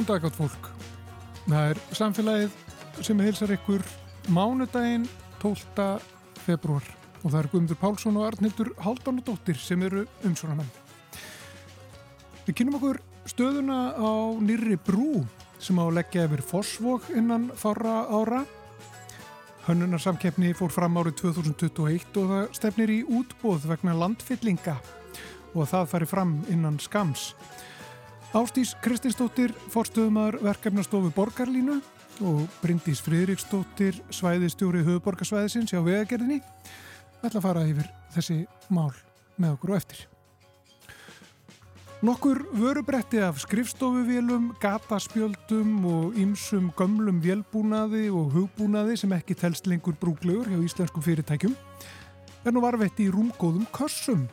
Góðan dag átt fólk. Það er samfélagið sem heilsar ykkur mánudaginn 12. februar og það er Guðmundur Pálsson og Arnildur Haldánadóttir sem eru umsvonamenn. Við kynum okkur stöðuna á nýri brú sem á að leggja yfir Fossvog innan fára ára. Hönnunarsamkeppni fór fram árið 2021 og það stefnir í útbóð vegna landfyllinga og það fari fram innan skams. Ástís Kristinsdóttir, forstöðumar verkefnastofu Borgarlínu og Bryndís Fridriksdóttir, svæðistjóri höfuborgarsvæðisins hjá vegagerðinni. Við ætla að fara yfir þessi mál með okkur og eftir. Nokkur vörubretti af skrifstofuvélum, gataspjöldum og ýmsum gömlum vélbúnaði og hugbúnaði sem ekki telst lengur brúglegur hjá íslenskum fyrirtækjum er nú varveitt í rúmgóðum kössum.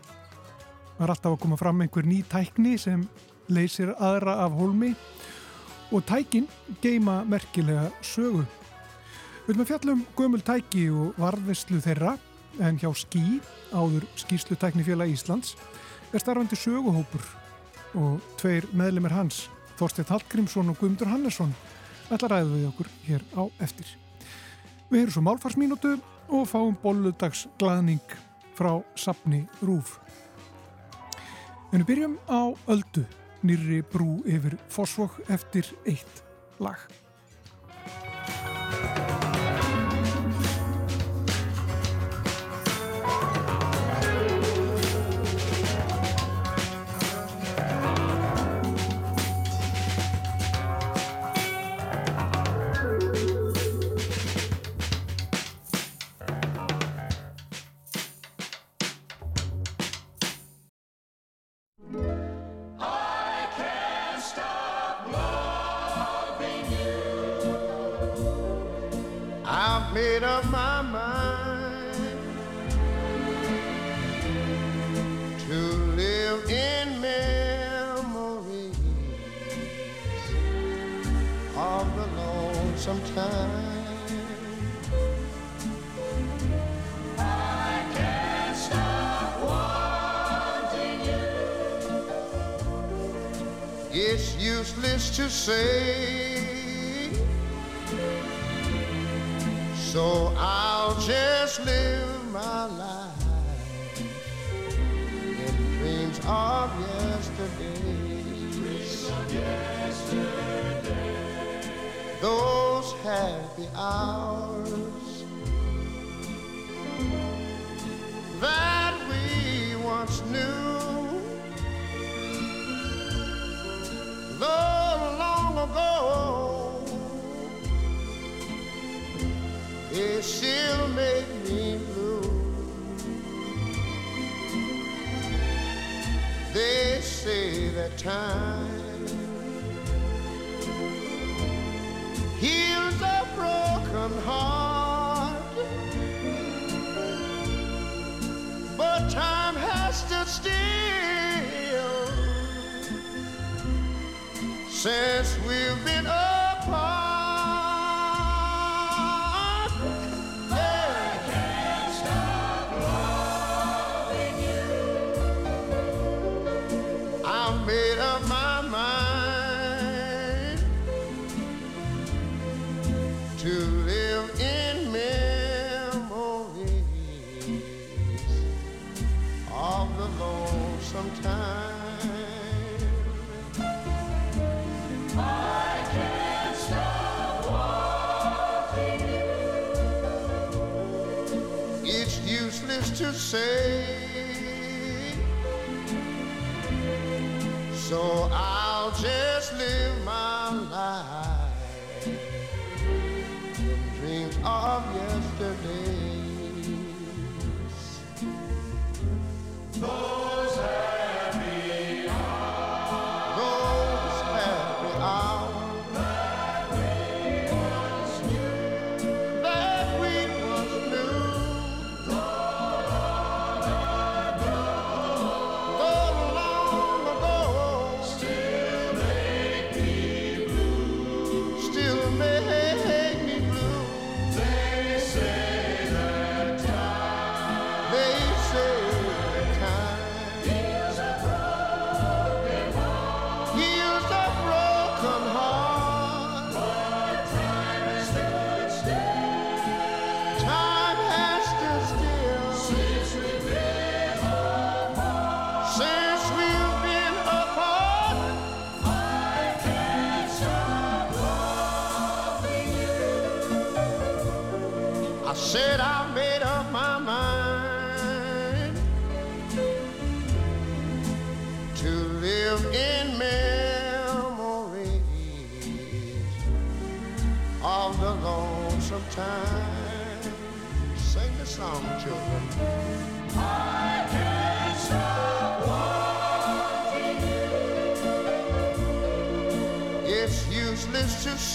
Það er alltaf að koma fram einhver ný tækni sem leysir aðra af hólmi og tækin geima merkilega sögu. Við viljum að fjallum gömul tæki og varðvislu þeirra en hjá Skí, áður Skíslutæknifélag Íslands, er starfandi söguhópur og tveir meðlemið hans, Þorstein Hallgrímsson og Guðmundur Hannesson, ætla ræðu við okkur hér á eftir. Við erum svo málfarsmínútu og fáum bolludags glaðning frá Sapni Rúf. En við byrjum á öldu nýri brú yfir Fossvog eftir eitt lag.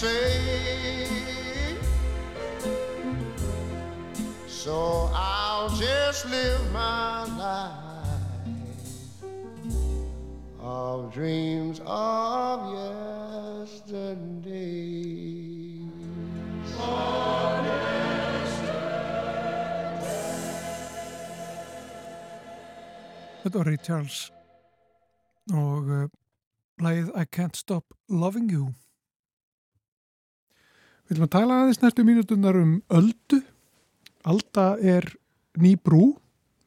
Say. So I'll just live my life of dreams of yesterday. Þetta var Ray Charles og uh, I Can't Stop Loving You. Við viljum að tala aðeins næstu mínutunar um öldu. Alda er ný brú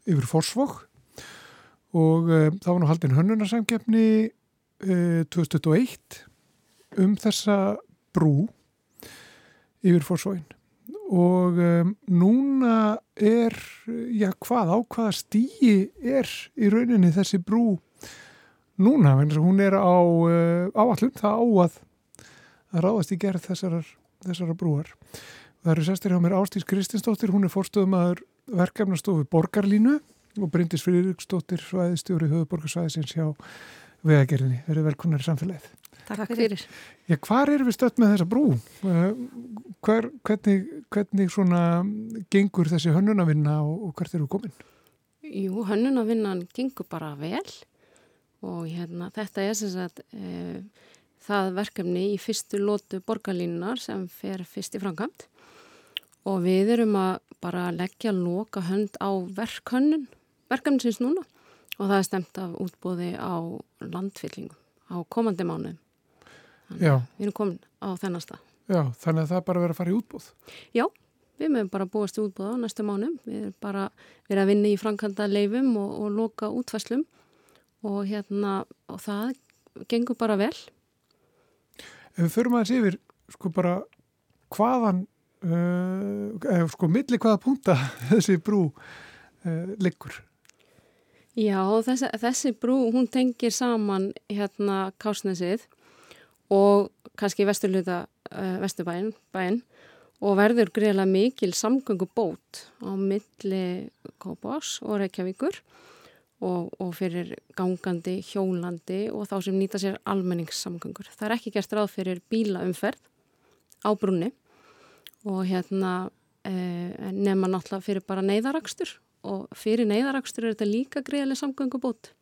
yfir Forsvokk og uh, það var nú haldinn hönnunarsamkeppni uh, 2021 um þessa brú yfir Forsvokkin og um, núna er, já hvað, á hvaða stíi er í rauninni þessi brú núna, hún er á uh, áallum, það á að að ráðast í gerð þessarar, þessarar brúar. Það eru sestir hjá mér Ástís Kristinsdóttir, hún er fórstöðum aður verkefnastofu Borgarlínu og Bryndis Friðriksdóttir, svæðistjóri höfuborgarsvæðisins hjá vegagerðinni. Verið velkonar í samfélagið. Takk fyrir. Já, hvar erum við stött með þessa brú? Hver, hvernig, hvernig svona gengur þessi hönnunavinna og, og hvert eru komin? Jú, hönnunavinnan gengur bara vel og hérna, þetta er sem sagt e, það verkefni í fyrstu lótu borgarlínunar sem fer fyrst í framkvæmt og við erum að bara leggja loka hönd á verkhönnun verkefnisins núna og það er stemt af útbóði á landfyllingum á komandi. Já. Við erum komin á þennan stað. Já, þannig að það bara verið að fara í útbóð. Já, við mögum bara búast í útbóða á næstu mánum. Við erum bara verið að vinna í framkvæmda leifum og, og loka útfæslum og hérna, og það gengur bara vel. Ef við förum aðeins yfir, sko bara hvaðan, uh, sko milli hvaða punta þessi brú uh, liggur? Já, þessi, þessi brú, hún tengir saman hérna Kásnesið og kannski vesturluta uh, vesturbæin bæin, og verður greiðlega mikil samgöngu bót á milli Kópás og Reykjavíkur og, og fyrir gangandi, hjólandi og þá sem nýta sér almenningssamgöngur. Það er ekki gert ráð fyrir bílaumferð á brunni og hérna eh, nema náttúrulega fyrir bara neyðarakstur og fyrir neyðarakstur er þetta líka greiðlega samgöngu bót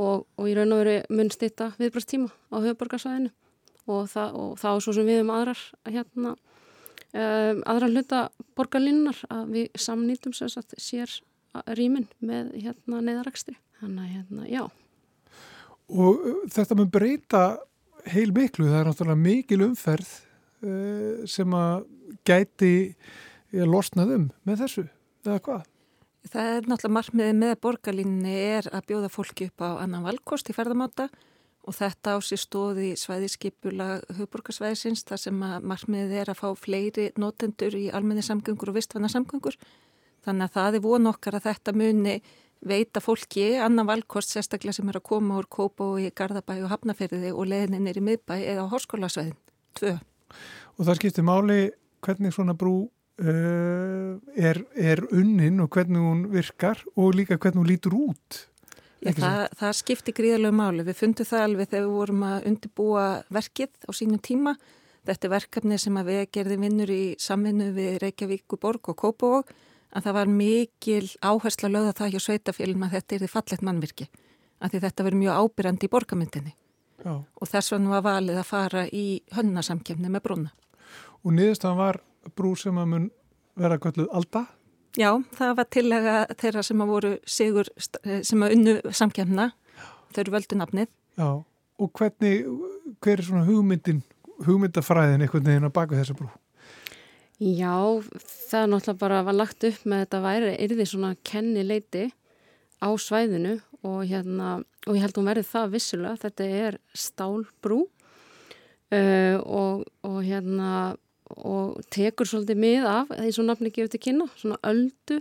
og, og í raun og veru munst þetta viðbrastíma á höfuborgarsvæðinu og það, og það og svo sem við um aðrar hérna um, aðra hluta borgarlinnar að við samnýtum sér rýmin með hérna neyðarakstri þannig að hérna, já Og uh, þetta mun breyta heil miklu, það er náttúrulega mikil umferð uh, sem að gæti uh, losnað um með þessu, eða hvað? Það er náttúrulega margmiðið með borgarlínni er að bjóða fólki upp á annan valkost í ferðamáta og þetta á sér stóði svæðiskipula hugborgarsvæðisins þar sem að margmiðið er að fá fleiri notendur í almenni samgöngur og vistvanna samgöngur. Þannig að það er von okkar að þetta muni veita fólki annan valkost sérstaklega sem er að koma úr Kópa og í Garðabæ og Hafnafyrði og leðininn er í miðbæ eða á Háskólasvæðin. Tvö. Og það skiptir máli hvernig svona brú uh, er, er unnin og hvernig hún virkar og líka hvernig hún lítur út. Já, það, það skiptir gríðarlegu máli. Við fundum það alveg þegar við vorum að undirbúa verkið á sínum tíma. Þetta er verkefni sem að við gerðum vinnur í samvinnu við Reykjavík og Borg og Kópavók að það var mikil áhersla að lögða það hjá sveitafélum að þetta er því fallet mannvirki. Að því þetta verður mjög ábyrjandi í borgamyndinni. Já. Og þess vegna var valið að fara í hönnasamkjöfni með brúna. Og niðurstafan var brú sem að mun vera gölluð Alda? Já, það var tillega þeirra sem að voru sigur, sem að unnu samkjöfna. Þau eru völdu nafnið. Já, og hvernig, hver er svona hugmyndin, hugmyndafræðin einhvern veginn að baka þessa brú? Já, það er náttúrulega bara var lagt upp með þetta væri, er því svona kennileiti á svæðinu og hérna, og ég held að hún verði það vissulega, þetta er stálbrú uh, og, og hérna og tekur svolítið mið af því svo nafni gefur til kynna, svona öldu,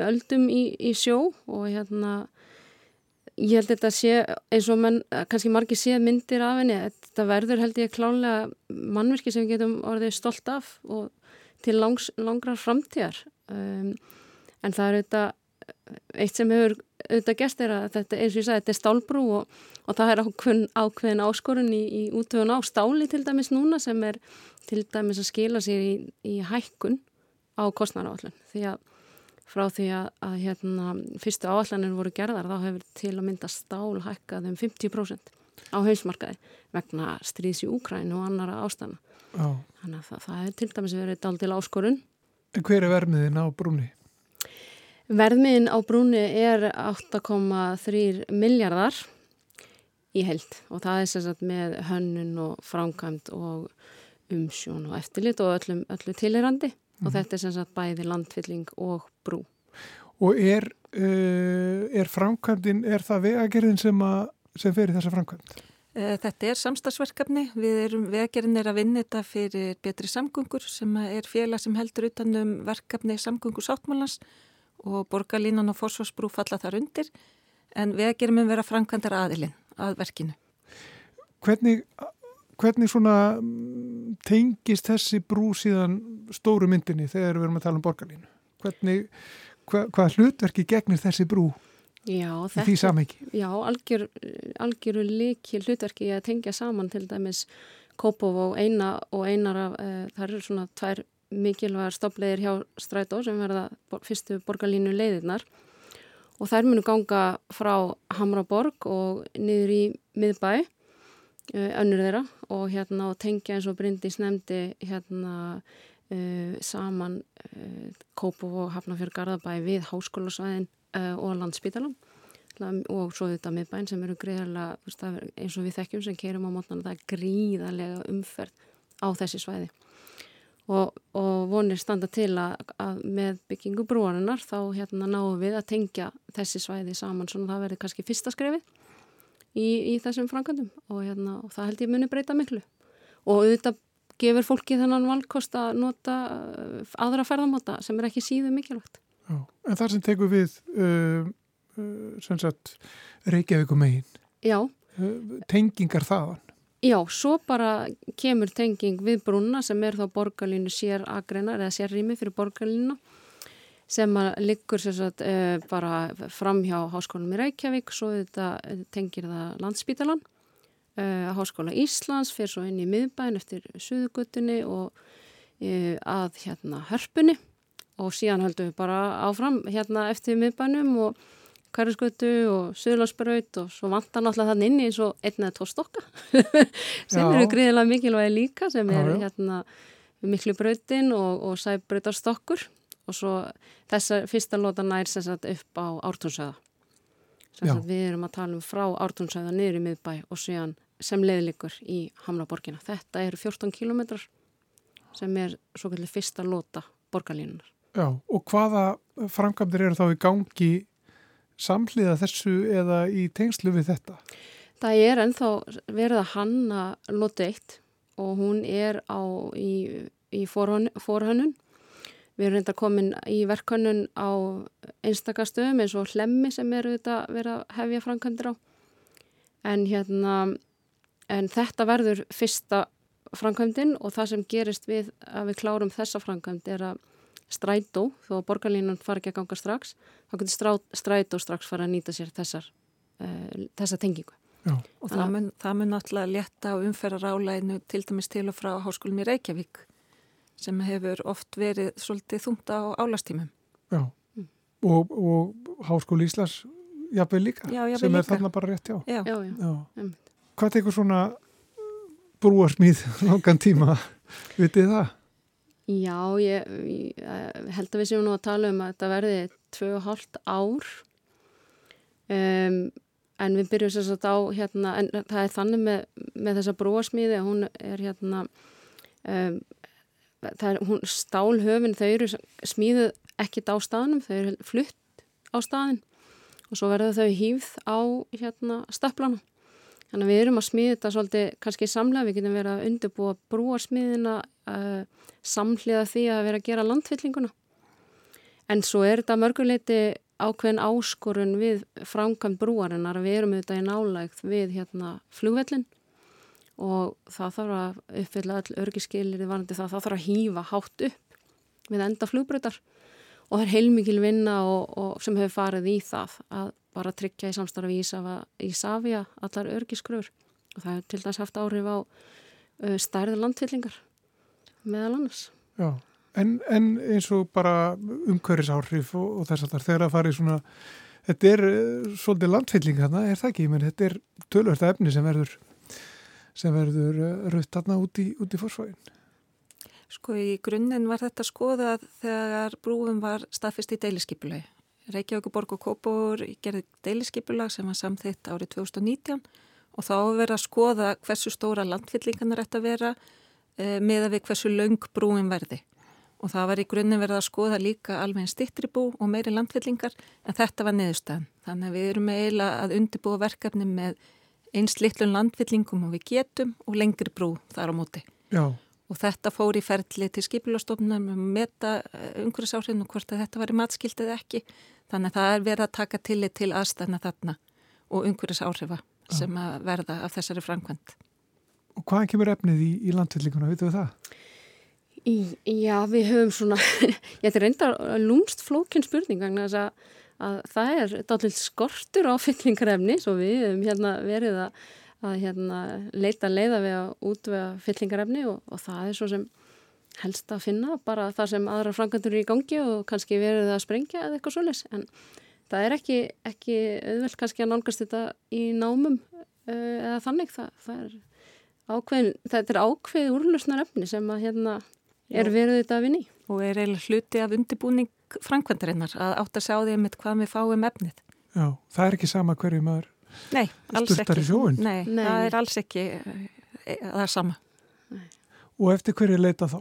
öldum í, í sjó og hérna ég held að þetta sé eins og menn, kannski margir sé myndir af henni, þetta verður held ég klálega mannverki sem við getum orðið stolt af og til langs, langrar framtíðar. Um, en það er auðvitað eitt sem hefur auðvitað gæst er að þetta eins og ég sagði, þetta er stálbrú og, og það er ákveðin, ákveðin áskorun í, í útöfun á stáli til dæmis núna sem er til dæmis að skila sér í, í hækkun á kostnæraáallun því að frá því að, að hérna, fyrstu áallanir voru gerðar þá hefur til að mynda stál hækkað um 50% á hausmarkaði vegna stríðs í Úkræn og annara ástæðana. Þannig að það, það hefur til dæmis verið dál til áskorun. En hver er vermiðin á brúni? Verðmiðin á brúni er 8,3 miljardar í held og það er sérstaklega með hönnun og frámkvæmt og umsjón og eftirlit og öllum, öllu tilherandi mm. og mhm. þetta er sérstaklega bæði landfylling og brú. Og er, uh, er frámkvæmdin, er það vegagerðin sem, sem fer í þessa frámkvæmd? Eh, þetta er samstagsverkefni, við erum vegagerðin er að vinna þetta fyrir betri samgöngur sem er félag sem heldur utanum verkefni samgöngur sáttmálans og borgarlínan og fórsvarsbrú falla þar undir en vegagerðin mun vera framkvæmdar aðilinn að verkinu. Hvernig, hvernig svona mm, tengist þessi brú síðan stóru myndinni þegar við erum að tala um borgarlínu? Hvernig, hva, hvað hlutverki gegnir þessi brú? Já, þetta, því samhengi. Já, algjör, algjöru líki hlutverki að tengja saman til dæmis Kópov og eina og einar af, e, það eru svona tvær mikilvægar stoppleiðir hjá Strætó sem verða fyrstu borgarlínu leiðirnar og þær munu ganga frá Hamraborg og niður í miðbæ e, önnur þeirra og hérna og tengja eins og Bryndís nefndi hérna uh, saman uh, Kópov og Hafnafjörg Garðabæ við háskólasvæðin uh, og landsbítalan og svo þetta miðbæn sem eru greiðarlega eins og við þekkjum sem kerum á mótnan það er gríðarlega umferð á þessi svæði. Og, og vonir standa til að, að með byggingu brúarinnar þá hérna náum við að tengja þessi svæði saman. Svona það verður kannski fyrsta skrefi í, í þessum framkvæmdum. Og, hérna, og það held ég muni breyta miklu. Og auðvitað gefur fólki þennan valkost að nota uh, aðra ferðamáta sem er ekki síðu mikilvægt. Já, en þar sem tekur við uh, uh, sem sagt Reykjavík og megin. Já. Uh, tengingar þaðan. Já, svo bara kemur tenging við brúna sem er þá borgarlínu sér agreinar eða sér rými fyrir borgarlínu sem liggur sagt, uh, bara fram hjá Háskólanum í Reykjavík, svo þetta tengir það landsbítalan uh, Háskóla Íslands, fyrir svo inn í miðbæn eftir Suðugutunni og uh, að hérna hörpunni og síðan höldum við bara áfram hérna eftir miðbænum og Kærisgötu og Suðlandsbraut og svo vantar náttúrulega þann inni eins og einn eða tvo stokka sem eru gríðilega mikilvægi líka sem já, já. hérna miklu brautin og, og sæbrautarstokkur og svo þessa fyrsta lóta nær sem sagt upp á ártúnsöða sem sagt við erum að tala um frá ártúnsöða niður í miðbæ og síðan sem leiðlikur í Hamraborgina. Þetta eru 14 kilometrar sem er svo kallið fyrsta lóta borgarlínunar. Já og hvaða framkvæmdir eru þá í gangi samhliða þessu eða í tengslu við þetta? Það er ennþá verið að hanna lóti eitt og hún er á í, í forhönnun. Við erum reynda komin í verkhönnun á einstakastöðum eins og hlemmi sem eru þetta verið að hefja framkvæmdir á. En, hérna, en þetta verður fyrsta framkvæmdin og það sem gerist við að við klárum þessa framkvæmd er að strætó, þó að borgarlínan fari ekki að ganga strax, þá getur strætó strax fara að nýta sér þessar, uh, þessa tengingu. Já. Og það mun, það mun náttúrulega létta á umferðarálæðinu til dæmis til og frá háskólum í Reykjavík sem hefur oft verið svolítið þungt á álastímum. Já, mm. og, og háskóli Íslas jafnveg líka, já, jafnveg sem líka. er þarna bara rétt, já. Já, já, já. Hvað tekur svona brúarsmýð langan tíma, vitið það? Já, ég, ég held að við séum nú að tala um að þetta verði 2,5 ár. Um, en við byrjum sérstaklega á hérna, en það er þannig með, með þessa brúarsmíði að hún er hérna um, er, hún, stálhöfin þau eru smíðuð ekkit á staðnum, þau eru flutt á staðin og svo verður þau hýfð á hérna stöflana. Þannig að við erum að smíða þetta svolítið kannski samlega, við getum verið að undirbúa brúarsmiðina uh, samhliða því að vera að gera landfyllinguna. En svo er þetta mörguleiti ákveðin áskorun við framkvæm brúarinnar. Að við erum auðvitað í nálægð við hérna flugvellin og það þarf að uppfylla all örgiskilir í varandi það, það þarf að hýfa hátt upp við enda flugbröðar og það er heilmikil vinna og, og sem hefur farið í það að bara tryggja í samstarfi í Savia allar örgiskröfur og það hefur til dæs haft áhrif á uh, stærði landfyllingar meðal annars. Já, en, en eins og bara umhverfisáhrif og, og þess að það þegar að fara í svona, þetta er uh, svolítið landfylling þarna, er það ekki? Menn, þetta er tölvörta efni sem verður, sem verður uh, rutt þarna út í, í fórsvægin. Sko í grunninn var þetta skoðað þegar brúum var staðfist í deiliskypulagi. Reykjavíkuborg og Kópur gerði deiliskypulag sem var samþitt árið 2019 og þá verið að skoða hversu stóra landfyllingarnar ætti að vera með að við hversu laung brúin verði. Og það var í grunninn verið að skoða líka alveg stittri bú og meiri landfyllingar en þetta var neðustan. Þannig að við erum eiginlega að undibúa verkefni með eins litlun landfyllingum og við getum og lengri brú þar á móti. Já og þetta fór í ferli til skipilastofnum með meta eh, umhverfisáhrifin og hvort að þetta var í matskild eða ekki þannig að það er verið að taka tillit til aðstæðna þarna og umhverfisáhrifa ah. sem að verða af þessari framkvæmt. Og hvaðan kemur efnið í, í landvillinguna, veitum við það? Í, já, við höfum svona, ég ætti reyndar lúmst flókinn spurning vegna þess að, að það er dálill skortur á fyllingarefni svo við höfum hérna verið að að hérna, leita leiða við að útvega fyllingarefni og, og það er svo sem helst að finna bara það sem aðra frangandur er í gangi og kannski verið að sprengja eða eitthvað svolítið en það er ekki, ekki auðvelt kannski að nálgast þetta í námum uh, eða þannig. Það, það er ákveðin, þetta er ákveð úrlusnar efni sem að hérna er verið þetta að vinni. Og er eiginlega hluti af undirbúning frangvendarinnar að átt að sjá því með hvað við fáum efnið. Já, það er ekki sama hverju maður Nei, alls ekki. Nei, Nei, það er alls ekki eh, það er sama. Nei. Og eftir hverju leita þá?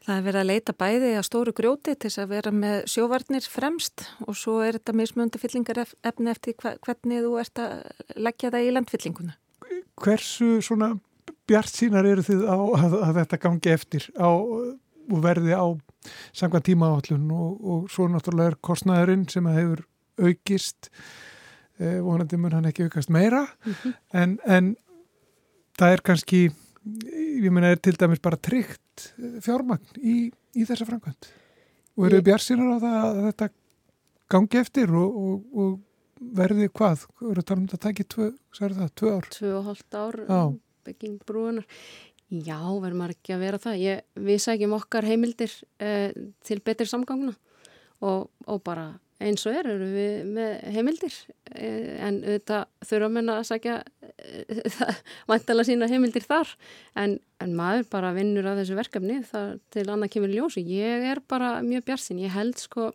Það er verið að leita bæði að stóru grjóti til þess að vera með sjóvarnir fremst og svo er þetta mismönda fyllingar efni eftir hvernig þú ert að leggja það í landfyllinguna. Hversu svona bjart sínar eru þið á að, að þetta gangi eftir á, og verði á sanga tíma áallun og, og svo náttúrulega er kostnæðurinn sem hefur aukist eh, vonandi mun hann ekki aukast meira mm -hmm. en, en það er kannski ég meina er til dæmis bara tryggt fjármagn í, í þessa framkvæmt og eru björnsinar á það að þetta gangi eftir og, og, og verði hvað? Þú eru að tala um þetta að taki tvö, það, tvö ár? Tvö og hálft ár Já. bygging brúinar Já, verður maður ekki að vera það. Ég, við sækjum okkar heimildir eh, til betur samgangna. Og, og bara eins og er, eru við með heimildir. Eh, en auðvitað þurfa menna að sagja vantala sína heimildir þar. En, en maður bara vinnur af þessu verkefni þar til annað kemur ljósu ég er bara mjög björnsinn, ég held sko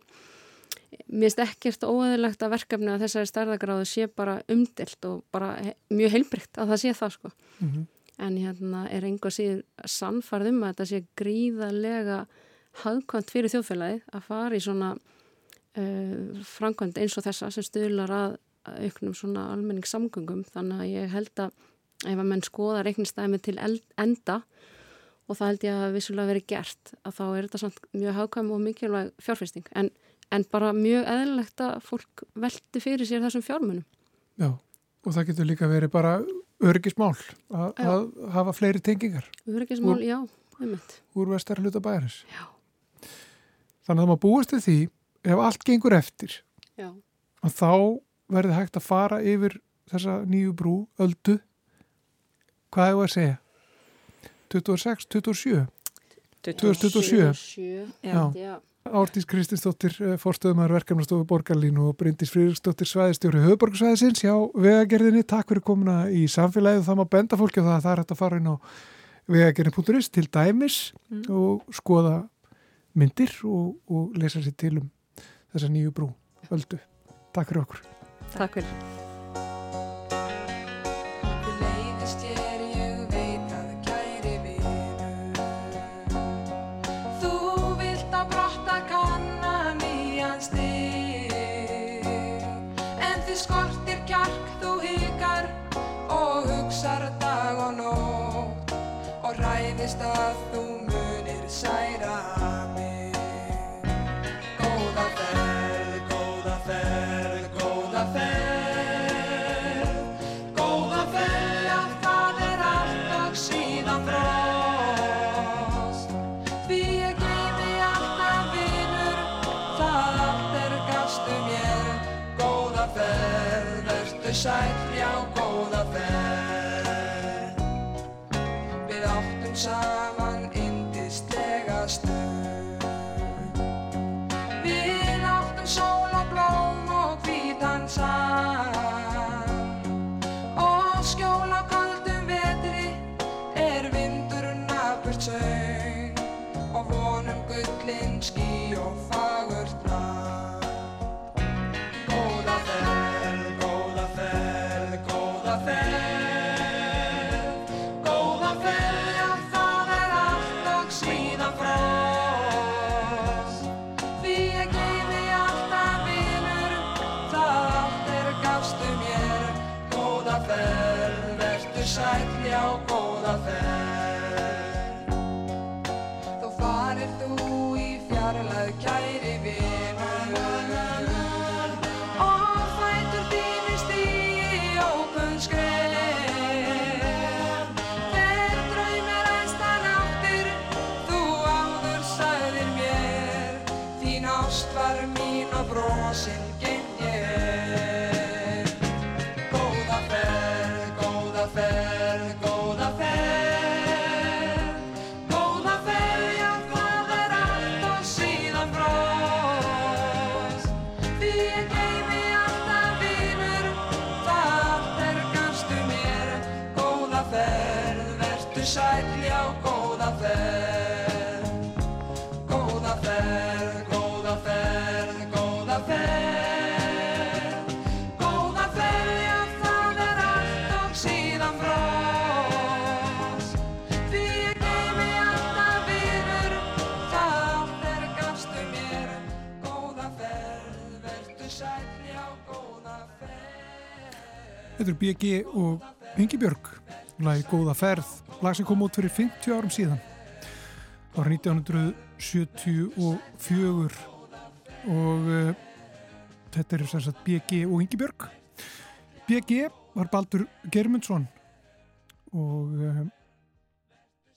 mér finnst ekkert óæðilegt að verkefni að þessari stærðagráðu sé bara umdelt og bara he mjög heilbrygt að það sé það sko. Mm -hmm. en hérna er einhver síður sannfarð um að þetta sé gríðarlega hagkvæmt fyrir þjóðfélagið að fara í svona uh, framkvæmd eins og þessa sem stuðlar að auknum svona almenningssamgöngum. Þannig að ég held að ef að menn skoða reiknistæmi til enda og það held ég að vissulega verið gert að þá er þetta samt mjög hagkvæm og mikilvæg fjárfesting. En, en bara mjög eðlilegt að fólk veldi fyrir sér þessum fjármunum. Já og það getur líka verið bara örgismál að, að hafa fleiri tengingar. Örgismál, úr, já, einmitt. Úr vestar hluta bæris. Já. Þannig að maður búist til því ef allt gengur eftir Já. að þá verður hægt að fara yfir þessa nýju brú öldu hvað hefur að segja 26, 27 2027 Ártís Kristinsdóttir eh, fórstöðumar verkefnastofu Borgarlínu og Bryndis Frýriksdóttir svæðistjóri höfuborgsvæðisins já, vegagerðinni, takk fyrir komuna í samfélagið og það má benda fólki á það að það er hægt að fara inn á vegagerðin.is til dæmis mm. og skoða myndir og, og lesa sér til um þessa nýju brú öldu. Takk fyrir okkur. Takk fyrir. Óttist sæll, já góða ferð Er BG og Ingi Björg. Lagi Góða ferð, lag sem kom út fyrir 50 árum síðan. Ára 1974 og uh, þetta er sagt BG og Ingi Björg. BG var Baldur Germundsson og uh,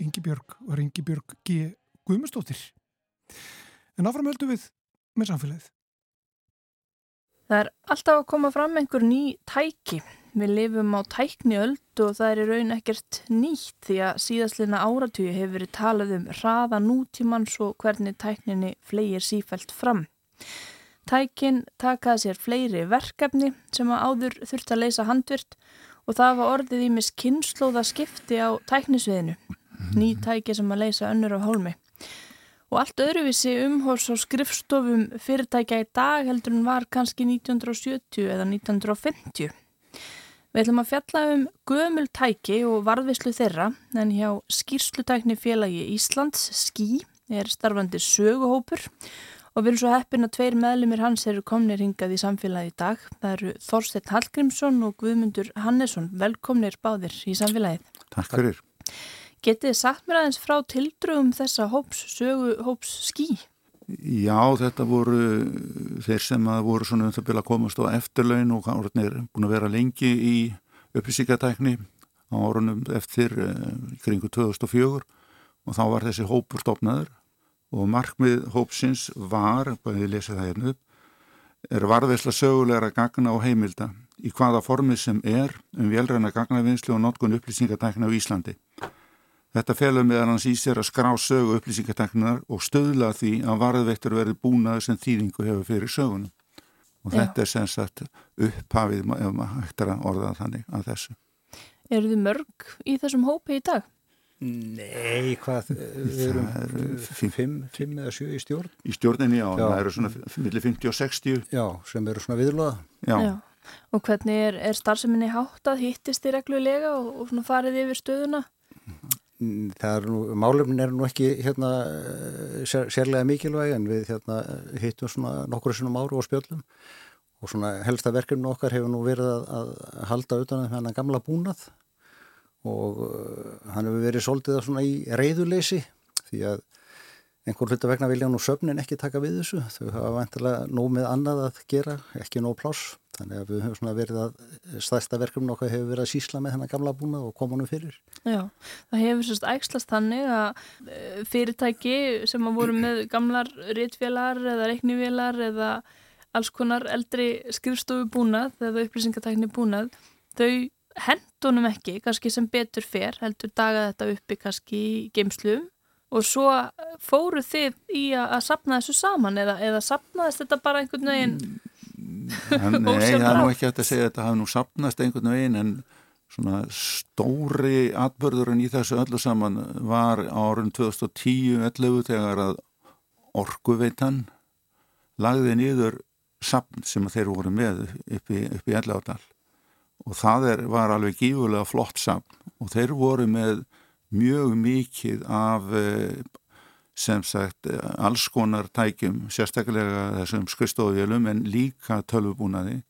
Ingi Björg var Ingi Björg G. Guðmustóttir en áfram höldum við með samfélagið. Það er alltaf að koma fram einhver ný tæki. Við lifum á tækni öld og það er í raun ekkert nýtt því að síðastlina áratugju hefur verið talað um hraða nútímans og hvernig tækninni flegir sífælt fram. Tækin takaði sér fleiri verkefni sem að áður þurft að leysa handvirt og það var orðið í mis kynnslóða skipti á tæknisviðinu. Ný tæki sem að leysa önnur á hólmi. Og allt öðruvísi umhors á skrifstofum fyrirtækja í dag heldur en var kannski 1970 eða 1950. Við ætlum að fjalla um gömul tæki og varðvislu þeirra en hjá skýrslutækni félagi Íslands, SKÍ, er starfandi söguhópur og við erum svo heppin að tveir meðlumir hans eru komnir hingað í samfélagi í dag. Það eru Þorstein Hallgrímsson og Guðmundur Hannesson. Velkomnir báðir í samfélagið. Takk fyrir. Getið þið sagt mér aðeins frá tildrögum þessa hóps, sögu hóps skí? Já, þetta voru þeir sem voru svona um það byrja að komast á eftirlaun og orðinir búin að vera lengi í upplýsingatækni á orðunum eftir uh, kringu 2004 og þá var þessi hópur stopnaður og markmið hópsins var, bara ég lesi það hérna upp, er varðveisla sögulegra gagna og heimilda í hvaða formið sem er um velræna gagnavinnslu og notkun upplýsingatækna á Íslandi. Þetta felur meðan hans í sér að skrá sögu upplýsingateknar og stöðla því að varðveittur verði búnaður sem þýðingu hefur fyrir sögunum. Og Já. þetta er sem sagt upphafið, ef maður hættir að orða þannig að þessu. Eru þið mörg í þessum hópi í dag? Nei, hvað, við erum eru fimm- fimm, fimm eða sjö í stjórn, Í stjórninni, já, Já. það eru svona millir 50 og 60. já, sem eru svona viðlóða. Já, Og hvernig er, er starfseminni háttað, hittist þið reglulega og, og svona farið yfir stöðuna? Er nú, málefnin er nú ekki hérna sér, sérlega mikilvæg en við hérna hittum svona nokkru sinnum áru og spjöllum. Og svona helsta verkefni okkar hefur nú verið að, að halda utan um hennan gamla búnað. Og uh, hann hefur verið svolítið svona í reyðuleysi því að einhver hluta vegna vilja nú söfnin ekki taka við þessu. Þau hafa vantilega nóg með annað að gera ekki nóg pláss þannig að við höfum svona verið að stærsta verkefni okkar hefur verið að sísla með hennar gamla búna og koma nú fyrir. Já, það hefur sérst ægslast þannig að eh, fyrirtæki sem að voru með gamlar réttvélar eða reiknivélar eða alls konar eldri skrifstofu búnað eða upplýsingatækni búnað þau hendunum ekki, kannski sem betur fer heldur daga þetta uppi kannski í geimsluum og svo fóru þið í að, sapna þessu saman eða, eða sapnaðist þetta bara einhvern veginn Nei, það er nú ekki hægt að segja að þetta hafi nú sapnast einhvern veginn en svona stóri atbörðurinn í þessu öllu saman var árun 2010-11 þegar að orkuveitan lagði nýður sapn sem þeir voru með upp í, í Elláðal og það er, var alveg gífulega flott sapn og þeir voru með mjög mikið af eh, sem sagt alls konar tækjum, sérstaklega þessum skristofjölum en líka tölvubúnaði.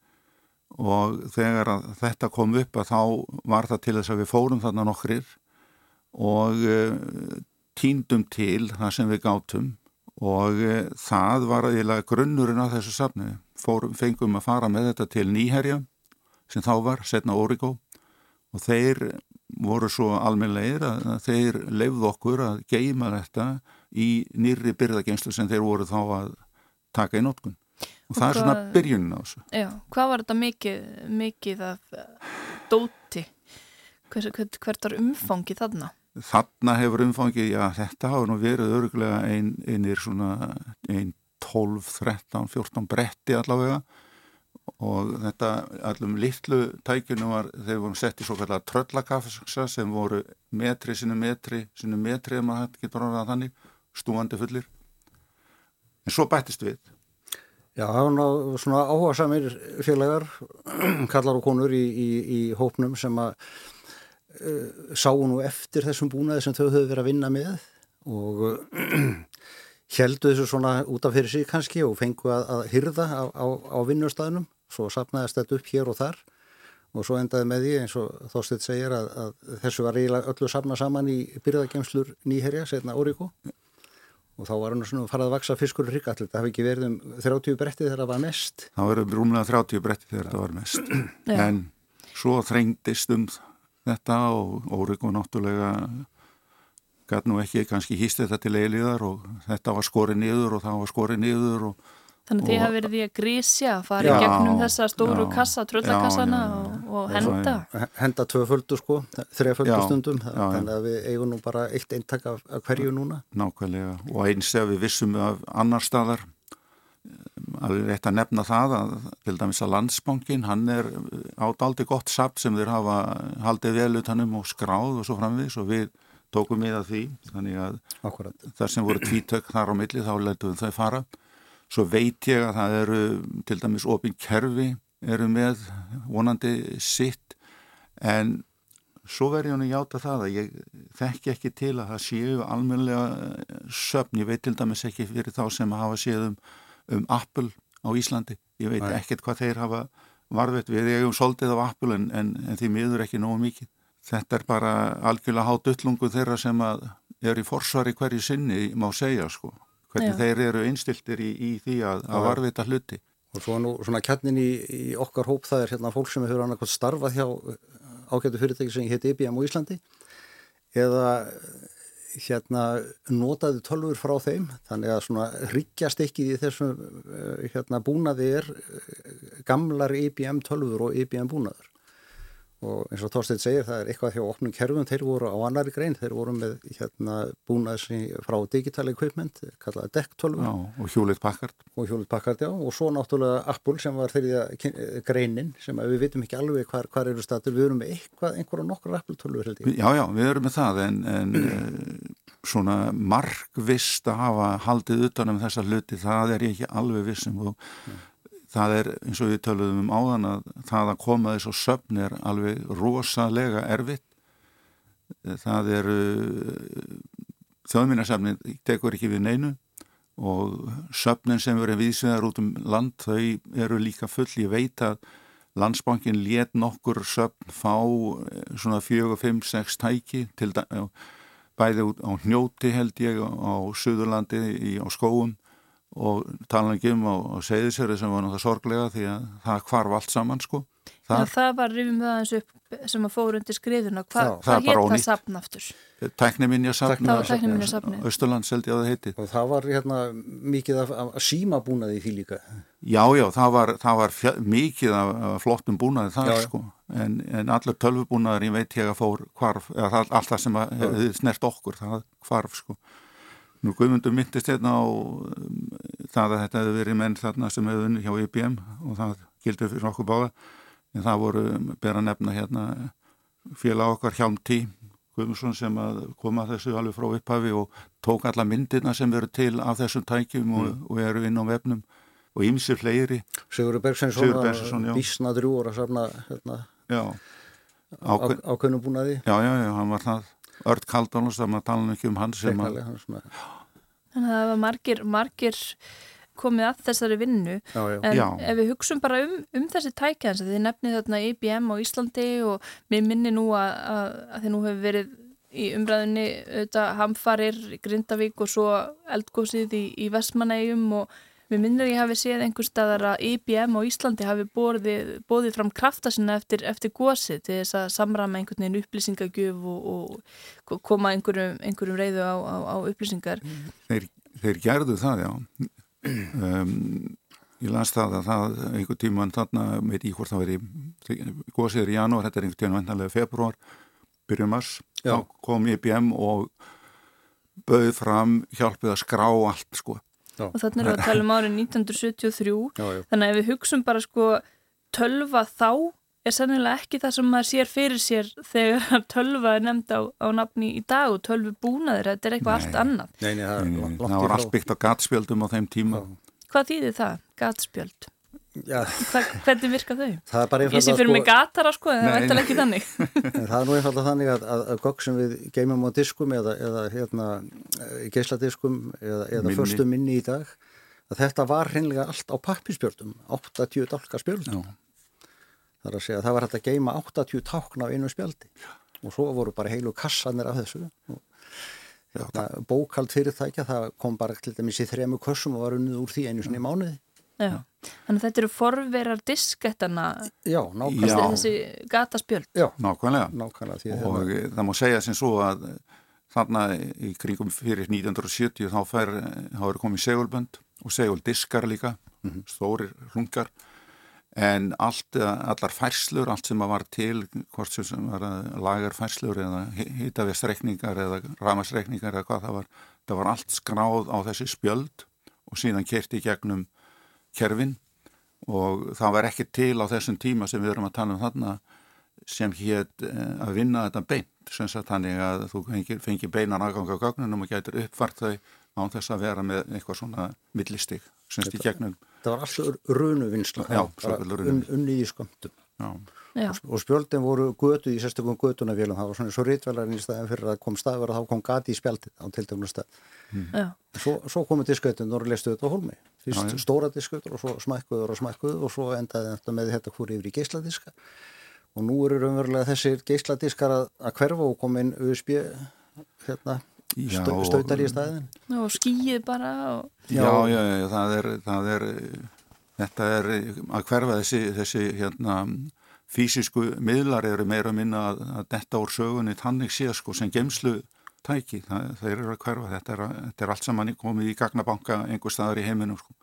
Og þegar þetta kom upp að þá var það til þess að við fórum þarna nokkrir og uh, týndum til það sem við gátum. Og uh, það var eiginlega grunnurinn á þessu safni. Fórum, fengum að fara með þetta til Nýherja sem þá var, setna Origo. Og þeir voru svo almenlegir að þeir lefðu okkur að geima þetta í nýri byrðagenslu sem þeir voru þá að taka í nótkun og, og það hvað, er svona byrjunin á þessu. Já, hvað var þetta mikið, mikið af dóti? Hvers, hvert var umfangið þarna? Þarna hefur umfangið, já þetta hafa nú verið öruglega ein, einir svona einn 12, 13, 14 bretti allavega og þetta allum litlu tækjunum var þegar vorum sett í svo kallar tröllakafsa sem voru metri, sinu metri, sinu metri ef maður hætti getur orðað þannig stúandi fullir. En svo bættist við. Já, það var ná svona áhuga samir félagar, kallar og konur í, í, í hópnum sem að uh, sáu nú eftir þessum búnaði sem þau höfðu verið að vinna með og heldu þessu svona út af fyrir sig kannski og fengu að, að hyrða á, á, á vinnustæðinum, svo sapnaðist þetta upp hér og þar og svo endaði með því eins og Þorstedt segir að, að þessu var eiginlega öllu sapna saman í byrðagemslur nýherja, setna Óriku og þá var hann svona farað að vaksa fiskur og hryggallit. Það hefði ekki verið um 30 bretti þegar það var mest. Það um rúmlega 30 bretti þegar það var mest. en svo þrengdist um þetta og Óriko náttúrulega gæt nú ekki kannski hýst þetta til eiliðar og þetta var skorið niður og það var skorið niður og Þannig að þið hafa verið því að grísja, fara í gegnum þessa stóru já, kassa, tröllakassana og, og henda. Henda tvöföldu sko, þreföldu stundum, já, þannig að við eigum nú bara eitt eintak af, af hverju núna. Nákvæmlega. Og eins ef við vissum af annar staðar, alveg rétt að nefna það að til dæmis að landsbankin, hann er átt aldrei gott sapt sem þeir hafa haldið vel utanum og skráð og svo framviðs og við tókum við að því, þannig að Akkurat. þar sem voru tvítök þar á milli þá letuðum þau fara Svo veit ég að það eru til dæmis ofinn kerfi eru með vonandi sitt en svo verður ég hann að hjáta það að ég þekki ekki til að það séu almenlega söfn, ég veit til dæmis ekki fyrir þá sem hafa séð um, um Apple á Íslandi, ég veit Nei. ekkert hvað þeir hafa varveit við, ég hef soldið af Apple en, en, en því miður ekki nógu mikið. Þetta er bara algjörlega hát ullungu þeirra sem að er í forsvari hverju sinni, má segja sko hvernig Já. þeir eru einstiltir í, í því að, að varvita hluti. Og svo nú svona kjarnin í, í okkar hóp það er hérna fólk sem hefur annarkvæmt starfað hjá ágætu fyrirtæki sem hétt IBM á Íslandi eða hérna notaði tölfur frá þeim þannig að svona hryggjast ekki í þessum hérna búnaði er gamlar IBM tölfur og IBM búnaður og eins og Þorstein segir það er eitthvað hjá opnum kerfum, þeir voru á annari grein. Þeir voru með hérna búnaðs frá digital equipment, kallaði dekktölvu og hjúlit pakkart og hjúlit pakkart, já, og svo náttúrulega Apple sem var þeirri greinin sem við vitum ekki alveg hvar, hvar eru statur við erum með eitthvað, einhverja nokkur Apple tölvu Já, já, við erum með það en, en eh, svona markvist að hafa haldið utanum þessa hluti, það er ég ekki alveg vissum og það er eins og við töluðum um áðan að það að koma þess og söfn er alveg rosalega erfitt. Það er þjóðminnarsafnin tekur ekki við neinu og söfnin sem verður viðsvegar út um land þau eru líka full, ég veit að landsbankin let nokkur söfn fá eh, svona fjögur, fimm, sex tæki til bæði út á hnjóti held ég á Suðurlandi á skóum og tala ekki um á, segðisöru sem var náttúrulega sorglega því að það kvarf allt saman sko. Það, Já, það var rifum það eins upp sem að fóru undir skriðuna. Hva, Já, hvað hétt það sapn aftur? Tækniminja sapn. Held ég að það heiti. Og það var hérna mikið af, af símabúnaði í því líka. Já, já, það var, það var fjö, mikið af, af flottum búnaði þar já, sko. En, en allar tölvubúnaðar ég veit ég að fór hvarf, eða allt það sem hefði snert okkur, það hvarf sko. Nú Guðmundur myndist hérna á um, það að þetta hefði verið menn þarna sem hefði unni hjá IBM og það gildi fyrir okkur báða. En það voru bera nefna hérna félag okkar Hjálmtí Guðmundsson sem kom að þessu alveg frá upphafi og tók alla myndirna sem veru til af þessum tækjum og, mm. og eru inn á vefnum og ýmsir fleiri. Sigurður Bergsensson Bísnaður úr að safna hérna, ákveðnum búnaði. Já, já, já, hann var það Ört Kaldónus, það maður tala ekki um hans sem að Þannig að það var margir, margir komið að þessari vinnu já, já. en já. ef við hugsun bara um, um þessi tækjans þið nefnið þarna IBM á Íslandi og mér minni nú að, að, að þið nú hefur verið í umræðinni auðvitað hamfarir í Grindavík og svo eldgósið í, í Vestmanægjum og mér minnir ég hafi séð einhver staðar að IBM á Íslandi hafi bóðið, bóðið fram krafta sinna eftir, eftir gósið til þess að samrama einhvern veginn upplýsingagjöf og, og koma einhverjum, einhverjum reyðu á, á, á upplýsingar. Þeir, þeir gerðu það, já. Um, ég las það að það einhver tíman þarna, veit ég hvort það veri góðsýður í janúar, þetta er einhver tíman vendanlega februar, byrjum mars. Þá kom IBM og bauð fram hjálpið að skrá allt sko Já. og þannig erum við að tala um árið 1973 já, já. þannig að ef við hugsun bara sko tölva þá er sannilega ekki það sem maður sér fyrir sér þegar tölva er nefnd á, á nafni í dag og tölvu búnaður, þetta er eitthvað allt annað. Nei, nei, það, nei, það var allt byggt á gatspjöldum á þeim tíma. Hvað þýðir það, gatspjöld? Hva, hvernig virka þau? Ég sé fyrir sko, mig gatara sko, en það er eitthvað ekki þannig. það er nú einfalda þannig að, að, að gogg sem við geymum á diskum eða, eða hérna, geisladiskum eða, eða förstu minni í dag, að þetta var hreinlega allt á pappispjöldum, 80 dálka spjöld. Já. Þar að segja að það var hægt að geima 80 tákn á einu spjaldi. Og svo voru bara heilu kassanir af þessu. Og bókald fyrirtækja það kom bara til dæmis í þremu kössum og var unnið úr því einu sinni mánuði Já, þannig að þetta eru forverar diskettana Já, nákvæmlega. þessi gataspjöld. Já, nákvæmlega, nákvæmlega og það, það má segja sem svo að þarna í kringum fyrir 1970 þá fær, þá eru komið segulbönd og seguldiskar líka mm -hmm. stórir hlungar en allt, allar færslur, allt sem var til, hvort sem var lagarfærslur eða hýtavestreikningar eða ramasreikningar eða hvað það var, það var allt skráð á þessi spjöld og síðan kerti gegnum kerfin og það var ekki til á þessum tíma sem við erum að tala um þarna sem hétt eh, að vinna þetta beint, sem sagt þannig að þú fengir, fengir beinan aðgang á gagnunum og getur uppvart þau á þess að vera með eitthvað svona millistig, semst í gegnum það var alltaf runuvinnsla un, unnið í sköndum og, og spjöldin voru götu í sérstökum götunavélum, það var svona svo rítvelarinn í staðin fyrir að kom staðverð að þá kom gati í spjaldin á tiltökunum stað. Mm. svo, svo komu diskautin og lestu þetta á holmi fyrst já, já. stóra diskautur og svo smækkuður og smækkuður og svo endaði þetta með þetta hvori yfir í geisladiska. Og nú eru raunverulega þessir geisladiskar að, að hverfa og komin USB hérna Stau, stautar í staðin og skýið bara og... já, já, já, það er, það er þetta er að hverfa þessi, þessi hérna fysisku miðlar eru meira minna að, að detta úr sögunni tannig sé sko sem gemslu tæki, það, það eru að hverfa. Þetta er, þetta er allt saman komið í gagnabanka einhver staðar í heiminum sko.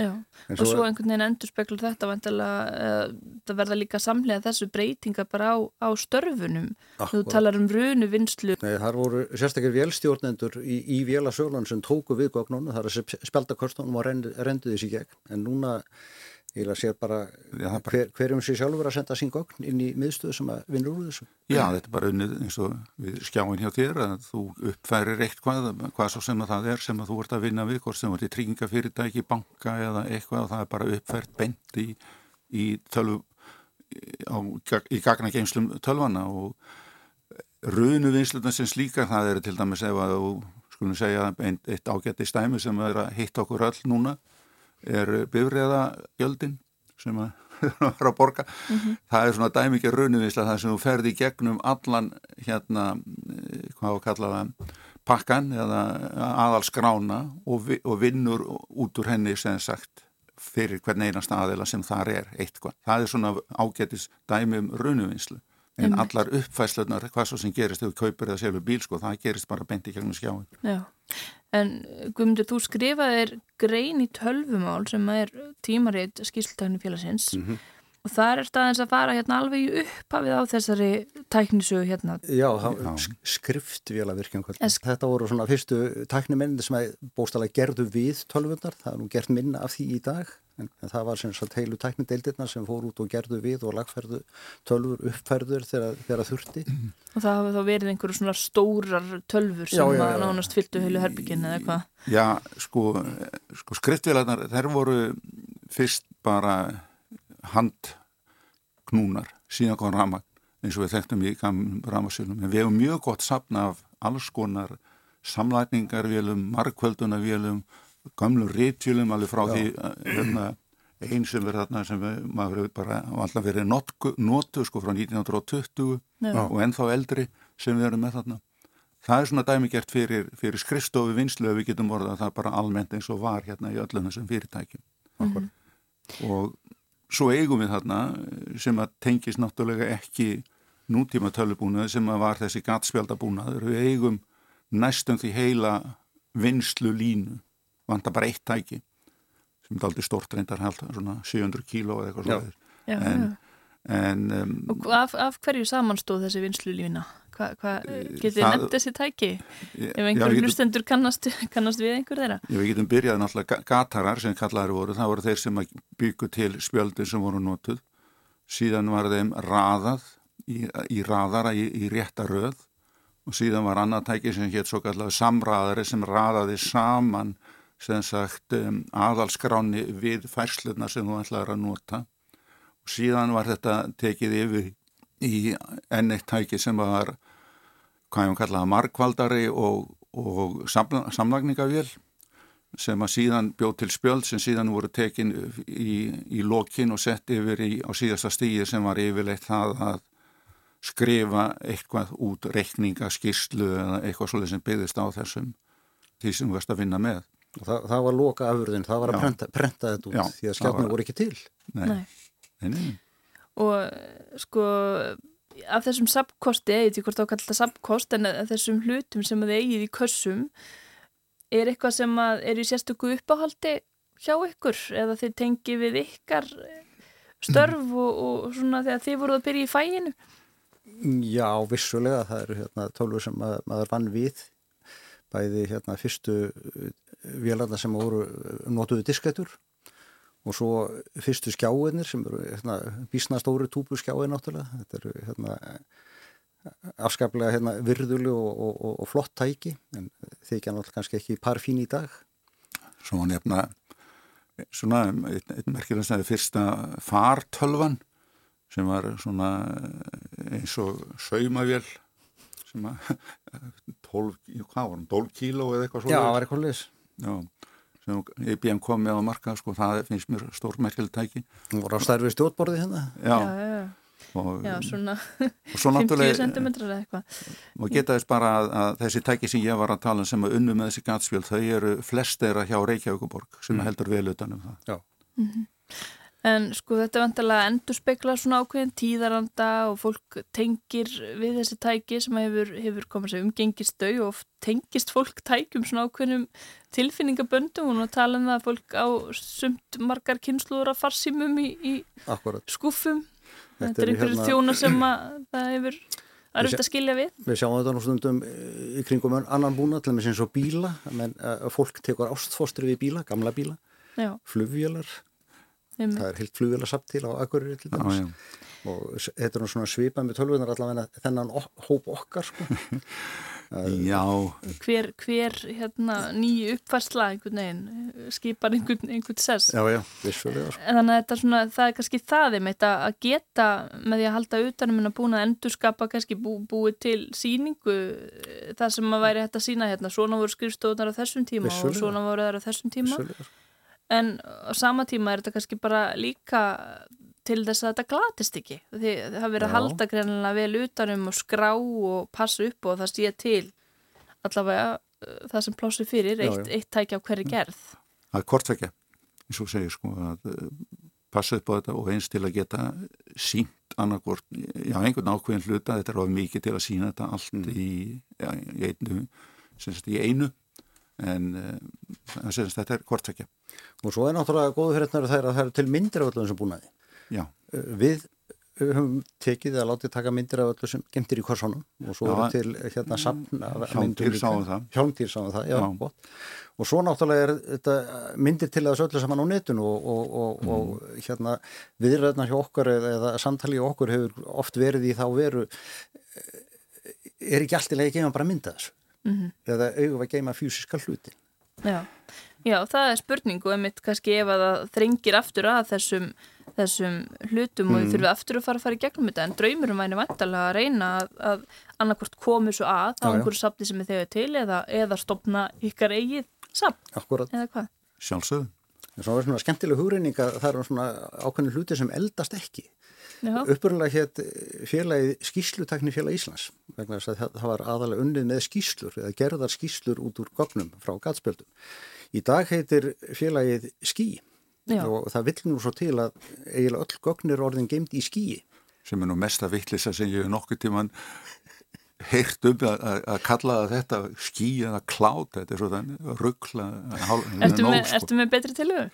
Já, og svo, svo einhvern veginn endur spekla þetta vantilega, uh, það verða líka samlega þessu breytinga bara á, á störfunum, þú talar um runu vinslu. Nei, þar voru sérstaklega velstjórnendur í, í vélasöglan sem tóku við gognunum, það er að speldakorstunum og rendu þessi gegn, en núna Ég vil að sé bara, Já, bara hver, hverjum sé sjálfur að senda sín gogn inn í miðstöðu sem að vinna úr þessu. Já, þetta er bara unnið eins og við skjáum hjá þér að þú uppfærir eitt hvað, svo sem að það er sem að þú vart að vinna við, hvort sem vart í tryggingafyrirtæki, banka eða eitthvað og það er bara uppfært bent í, í í gagna geimslum tölvana og runu vinsluna sem slíka það er til dæmis ef að þú skulum segja eitt ágætti stæmi sem er að hitta okkur öll núna er bifræðagjöldin sem að að borga. Það er svona dæmikið raunuvinsla það sem þú ferði í gegnum allan hérna, hvað að kalla það pakkan eða aðal skrána og, og vinnur út úr henni sem sagt fyrir hvern einast aðila sem þar er eitthvað. Það er svona ágætis dæmi um raunuvinslu en allar uppfæslunar, hvað svo sem gerist ef þú kaupir eða selur bíl, sko, það gerist bara beint í gegnum skjáin. Já, en Guðmundur, þú skrifaðir grein í tölvumál sem er tímaritt skýrslutækni félagsins Mhm. og það er staðins að fara hérna alveg í upphafið á þessari tæknisögu hérna. Já, Já. sk- skriftvéla virkjum En sk- Þetta voru svona fyrstu tæknimennir sem bóstalega gerðu við tölvundar það er nú gert minna af því í dag en, en það var sem sagt heilu tæknideildirna sem fór út og gerðu við og lagferðu tölvur uppferður þegar, þegar þurfti Og það hafa þá verið einhverju svona stórar tölfur sem Já, já, nánast fylgdu heilu herbyggin eða hvað. Já, sko, sko skriftvélarnar, þær voru fyrst bara handknúnar, síðan kom ramagn, eins og við þekktum í gamum ramagsvélum. En við hefum mjög gott sapna af alls konar samlætningarvélum, markvöldunarvélum, gamlu rítjölum, alveg frá Já. því eh, hérna, einn sem er þarna sem maður hefur bara alltaf verið notu sko frá 1920 Já. og ennþá eldri sem við erum með þarna. Það er svona dæmigert fyrir, fyrir skrifstofu vinslu ef við getum orðað það bara almennt eins og var hérna í öllum þessum fyrirtækjum. Mhm. Og svo eigum við þarna sem að tengist náttúrulega ekki nútíma tölubúnaði sem að var þessi gatspjaldabúnaður. Við eigum næstum því heila vinslu línu, vantar bara eitt tæki sem er aldrei stort reyndar held, svona 700 kíló eða eitthvað Já. svo. Já, En- já. En um, Og af, af hverju samanstóð þessi vinslulífina? Hva, hva, getið þið það- nefnt þessi tæki? Ef já, einhver við getum- hlustendur kannast, kannast við einhver þeirra? Já, við getum byrjað náttúrulega ga- gatarar sem kallaður voru, það voru þeir sem byggu til spjöldin sem voru notuð síðan var þeim raðað í, í raðara í, í rétta röð og síðan var annað tæki sem hétt svo kallahu samraðari sem raðaði saman sem sagt um, aðalskráni við færsluna sem þú ætlaður að nota og síðan var þetta tekið yfir í enn eitt tæki sem var hvað ég kallaði markvaldari og, og samla, samlagningavél sem að síðan bjóð til spjöld sem síðan voru tekin í, í lokin og sett yfir í, á síðasta stíði sem var yfirleitt það að skrifa eitthvað út reikninga, skýrslu eða eitthvað svolítið sem byggðist á þessum því sem þú veist að vinna með. Það, það var loka afurðin, það var að prenta, prenta þetta út Já, því að skjárnir var- voru ekki til Nei, Nei. nei, nei. Og sko, af þessum sapkosti, ég veit ekki hvort þá kallar þetta sapkost, en þessum hlutum sem að þið eigið í kössum, er eitthvað sem að er í sérstöku uppáhaldi hjá ykkur eða þið tengi við ykkar störf og, og svona þegar þið voruð að byrja í fæinu? Já, vissulega, það eru hérna, tölvur sem mað, maður vann við bæði hérna fyrstu vélarna sem voru uh, notuðu diskettur og svo fyrstu skjáinir sem eru hérna, bísna stóri túpu skjáin náttúrulega. Þetta eru hérna afskaplega hérna, virðuli og, og, og, flott tæki en þykja náttúrulega kannski ekki parfín í dag. Svo nefna svona eitt, eitt merkilegt að fyrsta fartölvan sem var svona eins og saumavél sem að 12, hvað var hann, 12 kíló eða eitthvað Já, svona það var eitthvað leis Já, sem IBM kom með á marka sko, það finnst mér stór merkilegt tæki. Það voru á stærfi stjórnborði hérna. Já, já, já, og, já svona og svo 50 náttúrulega cm eða eitthvað. og geta þess bara að, að þessi tæki sem ég var að tala um sem að unnu með þessi gatspjöld þau eru flest þeirra hjá Reykjavíkuborg sem heldur vel utan um það En sko þetta er vantilega endur spekla svona ákveðin tíðaranda og fólk tengir við þessi tæki sem hefur, hefur komið sér umgengist þau og tengist fólk tækjum svona ákveðinum tilfinningaböndum. Og nú tala um það að fólk á sumt margar kynsluður af farsímum í, í skúfum. Þetta Þetta er einhverju hérna- þjóna sem að það hefur að Við röft að skilja við. Við sjáum þetta nú stundum eh, í kringum annan búna, til eins og bíla, menn að fólk tekur ástfóstri við bíla, gamla bíla, Já, flugvélar, um, það er heilt flugvélarsapt til á Akureyri til dæmis. já. Og þetta er nú svona svipað með tölvunar allavega þennan hóp okkar, sko. Já, hver, hver hérna, nýju uppfærsla einhvern veginn skipar einhvern, einhvern sess. Já, já, vissulega, sko. En Þannig að þetta er svona, það er kannski það einmitt að að geta með því að halda utanum en að búin að endurskapa kannski bú, búið til síningu eh, það sem að væri hægt að sína hérna, svona voru skrifstofunar á þessum tíma og Vissulega. svona voru þær á þessum tíma vissulega. En á sama tíma er þetta kannski bara líka til þess að þetta glatist ekki. Því það verið að halda greinlega vel utanum og skrá og passa upp og það sé til allavega uh, það sem plássu fyrir, Já, eitt, eitt tækja á hverju gerð. Það er kortvekja, eins og segir sko að eh, passa upp á þetta og eins til að geta sínt annarkvort, já einhvern ákveðin hluta, þetta er of mikið til að sína þetta allt í, já, í einu, sem sagt í einu en uh, sem sagt þetta er kortvekja. Og svo er náttúrulega góðu fyrirtnar þegar að það eru til myndir af öllum sem búnaði. Já, Uh, Við við höfum tekið að látið taka myndir af öllu sem gemtir í korsunum og svo eru til hérna safn af myndum líka. sáum það. Hjálmtýr sáum það, já, Já. gott. Og svo náttúrulega er þetta myndir til þessu öllu saman á netinu og, og, og, og Mm. hérna viðræðna hjá okkur eða, eða samtali hjá okkur hefur oft verið í þá veru eh, er ekki allt í leið að geima bara mynda þessu Mhm. eða eigum við að geima fysiska hluti. Já. Já, það er spurning og einmitt kannski ef að það þrengir aftur að þessum, þessum hlutum og þið þurfið aftur að fara að fara í gegnum þetta en draumurum væni vantalega að reyna að, að annarkvort komu svo að á einhverju safni sem er þegar til eða, eða stopna ykkar eigið safn Akkurat. eða hvað. sjálfsögðu. En svo er svona skemmtileg hugreining að það eru svona ákveðin hluti sem eldast ekki. Já, Uppurlega hétt félagið skýslutakni félag Íslands vegna þess að það- það var aðalega unnið með skýslur eða gerðar skýslur út úr gognum frá gatspjöldum. Í dag heitir félagið ský Já. og það vill nú svo til að eiginlega öll gogn er orðin geimt í skýi. sem er nú mesta vittlisa sem ég hef nokkuð tíman heyrt um að, að, að kalla þetta ský eða klát, þetta er svo þannig ruggla ertu, með, sko. ertu með betri tilögu?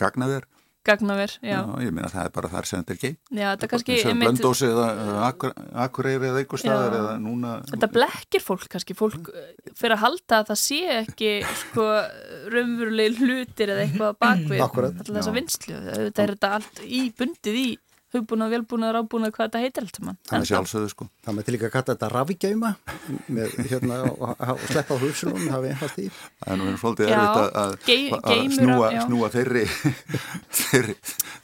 gagnaver, Gagnaver, já. já. ég meina það er bara þar sem þetta er gei Já, þetta kannski sem einmitt, blöndósi eða eða Akur- akureyri eða einhver staðar eða núna þetta blekkir fólk kannski, fólk eh, fyrir að halda að það sé ekki sko raunveruleg hlutir eða eitthvað bakvið Akkúrat. alltaf þessa Já. vinslu, þetta er þetta allt í bundið í hugbúnað, velbúnað, rábúnað, hvað þetta heitir allt saman. það er sjálfsögðu sko. Það með til líka að kalla þetta rafíkjauma með hérna og, sleppa á hugsunum, það er einfalt í. það er nú verið svolítið erfitt að, að, að snúa, snúa þeirri, þeirri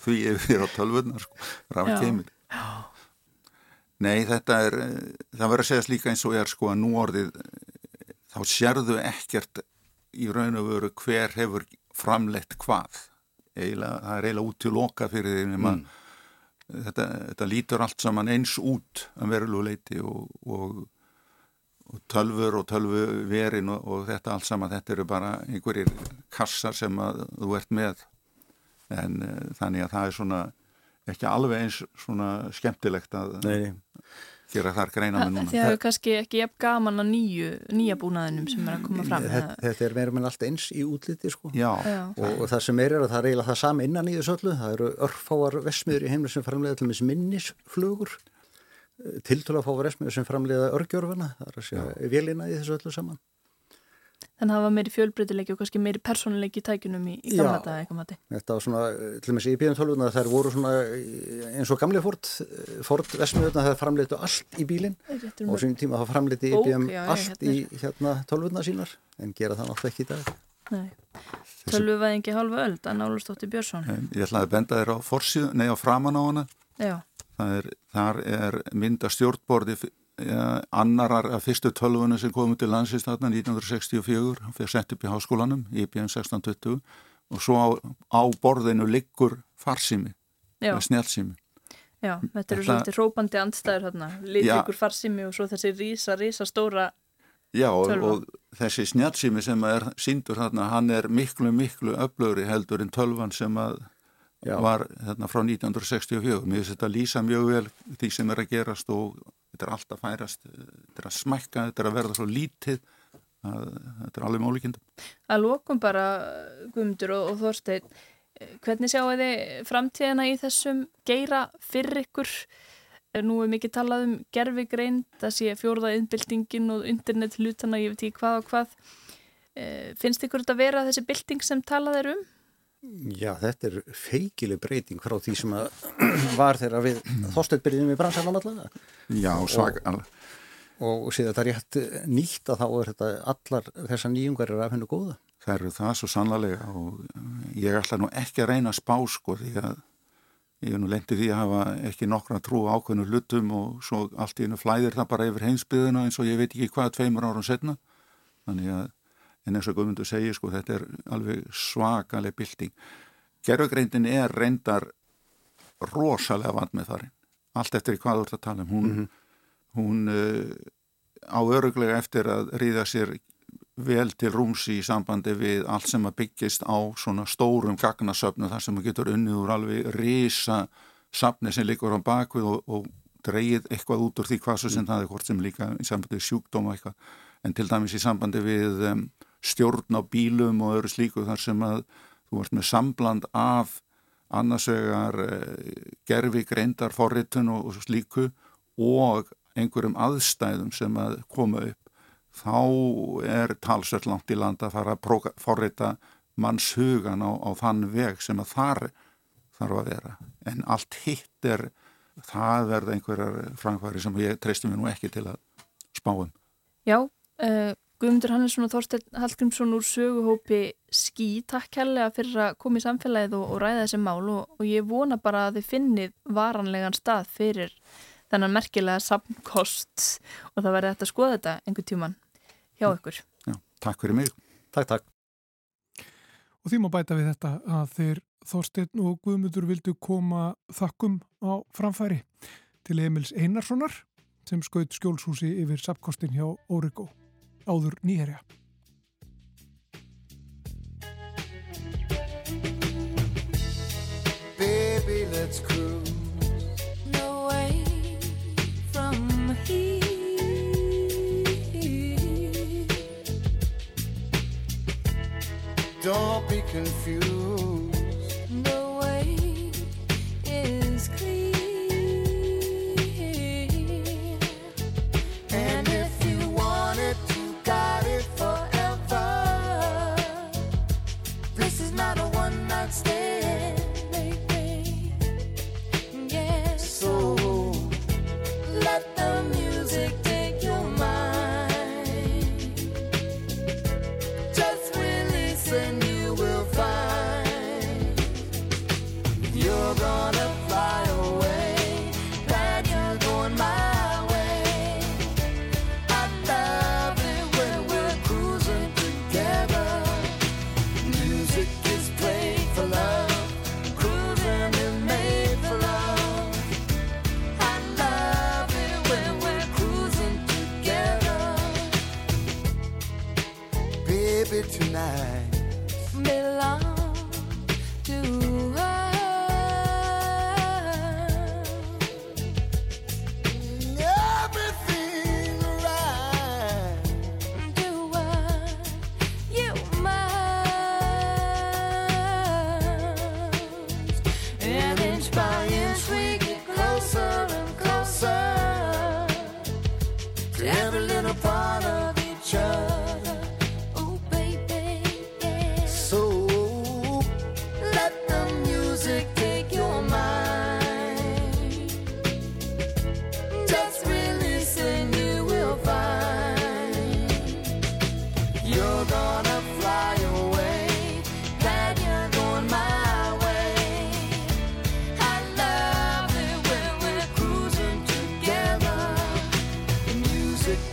því yfir á tölvurnar sko, geimir Nei, þetta er eh, það verður að segja líka eins og ég er sko að nú orðið eh, þá sérðu ekkert í raun og veru hver hefur framleitt hvað. Eiginlega, það er eiginlega út til loka fyrir því nema þetta, þetta lítur allt saman eins út að verulegu leiti og, og, og tölfur og tölvuverin og, og þetta allt saman, þetta eru bara einhverjir kassar sem að þú ert með. En uh, þannig að það er svona ekki alveg eins svona skemmtilegt að Nei, gera þar greina með núna. Þið hefur kannski ekki jafn gaman að nýju, nýja búnaðinum sem er að koma fram. þetta, þetta er meira með allt eins í útliti sko. Já, Já. Og, og það sem er er að það er eiginlega það sami innan í þessu öllu. Það eru örfáar vesmiður í heimlu sem framleiða til mis minnisflugur tiltölu að fá vesmiður sem framleiða örgjörfana. Það er að segja vélina í þessu öllu saman. Þannig að það var meiri fjölbreytileiki og kannski meiri persónuleiki í tækunum í, í gamla daga eitthvað mati. Þetta var svona, til og með í IBM tölvuna þær voru svona eins og gamli Ford, Ford vesmiðuna þær framleitu allt í bílinn og sín tíma þá framleiti IBM já, já, allt í hérna tölvuna sínar en gera það náttúrulega ekki í dag. Nei. Tölvuvæðingi hálfa öld, Anna Ólustóttir Björnsson. en ég ætlaði að benda þér á forsíðu, nei á framan á hana Já, það er, þar er mynda stjórnbordi annarar af fyrstu tölvunum sem komu til landsins þarna 1964, hann fyrir sett upp í háskólanum IBM 1620 og svo á, á borðinu liggur farsými, já, snjálsými já, þetta eru svolítið rópandi andstæður þarna, litrikur farsimi og svo þessi rísa, rísa stóra, Já, og, og þessi snjálsými sem er síndur þarna, hann er miklu, miklu öflögri heldur en tölvan sem að Já. var þarna frá 1964. Mér finnst þetta lýsa mjög vel því sem er að gerast og þetta er alltaf færast, þetta er að smækka, þetta er að verða svo lítið að þetta er alveg mólíkindum. að lokum bara Guðmundur og, og Þorstein, eh, hvernig sjáu þið framtíðina í þessum geira fyrir ykkur? Eh, Nú er mikið talað um gerfigreind, það sé fjórða innbyltingin og internet hlutana, ég veit ekki hvað og hvað. Eh, Finnst ykkur þetta vera þessi bylting sem talað er um? Já, þetta er feikileg breyting frá því sem var þegar við þósteinn byrjum í bransanum allavega Já, svak, og, og síðan þetta er rétt nýtt að þá er þetta allar þessar nýjungar er af hennu góða. það eru það svo sannlega og ég ætla nú ekki að reyna að spá sko því að ég er nú lendið því að hafa ekki nokkra trú á ákveðnu hlutum og svo allt í einu flæðir það bara yfir heimsbyðina eins og ég veit ekki hvað tveimur árum setna þannig að en eins og Guðmundur segir sko þetta er alveg svakaleg bylting. Gerfugreindin er reyndar rosalega vand með farin allt eftir hvað þú ert að tala um. Hún, mm -hmm. hún uh, á öruglega eftir að ríða sér vel til rúmsi í sambandi við allt sem að byggjast á svona stórum gagnasöfnu þar sem að getur unnið úr alveg risa safni sem líkur á bakvið og, og dreyið eitthvað út úr því hvað svo sem það er hvort sem líka í sambandi við sjúkdóma eitthvað. En til dæmis í sambandi við um, stjórn á bílum og öðru slíku þar sem að þú varst með sambland af annarsvegar eh, gerfi greindar forritun og, og slíku og einhverjum aðstæðum sem að koma upp þá er talsvöld langt í land að fara að forrita manns hugan á, á þann veg sem að þar þarf að vera. En allt hitt er það verða einhverjar framfæri sem ég treysti mér nú ekki til að spáum Já, uh, Guðmundur Hannesson og Þorstein Hallgrímsson úr söguhópi Skí, takk kærlega fyrir að koma í samfélagið og, og ræða þessi mál og, og ég vona bara að þið finnið varanlegan stað fyrir þennan merkilega samkost og það verði þetta að skoða þetta einhver tíman hjá ykkur. Já, takk fyrir mig. Takk, takk. Og því má bæta við þetta að þeir Þorstein og Guðmundur vildu koma þakkum á framfæri til Emils Einarssonar sem skaut skjólshúsi yfir sapkostin hjá Órigó áður nýherja. Baby, let's cruise away from here. Don't be confused.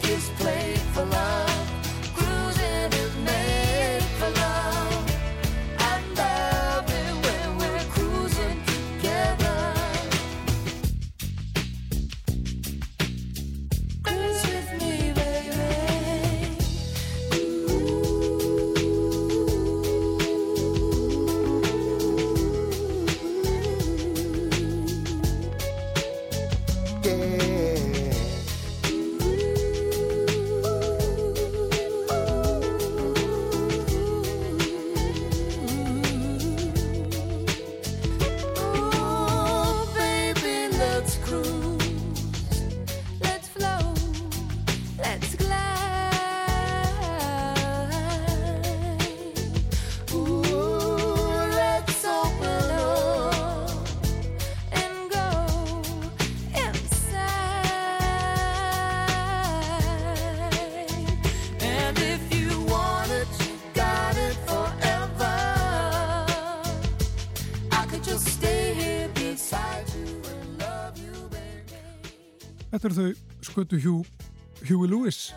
this place. Þetta eru þau skötu Hugh, Huey Lewis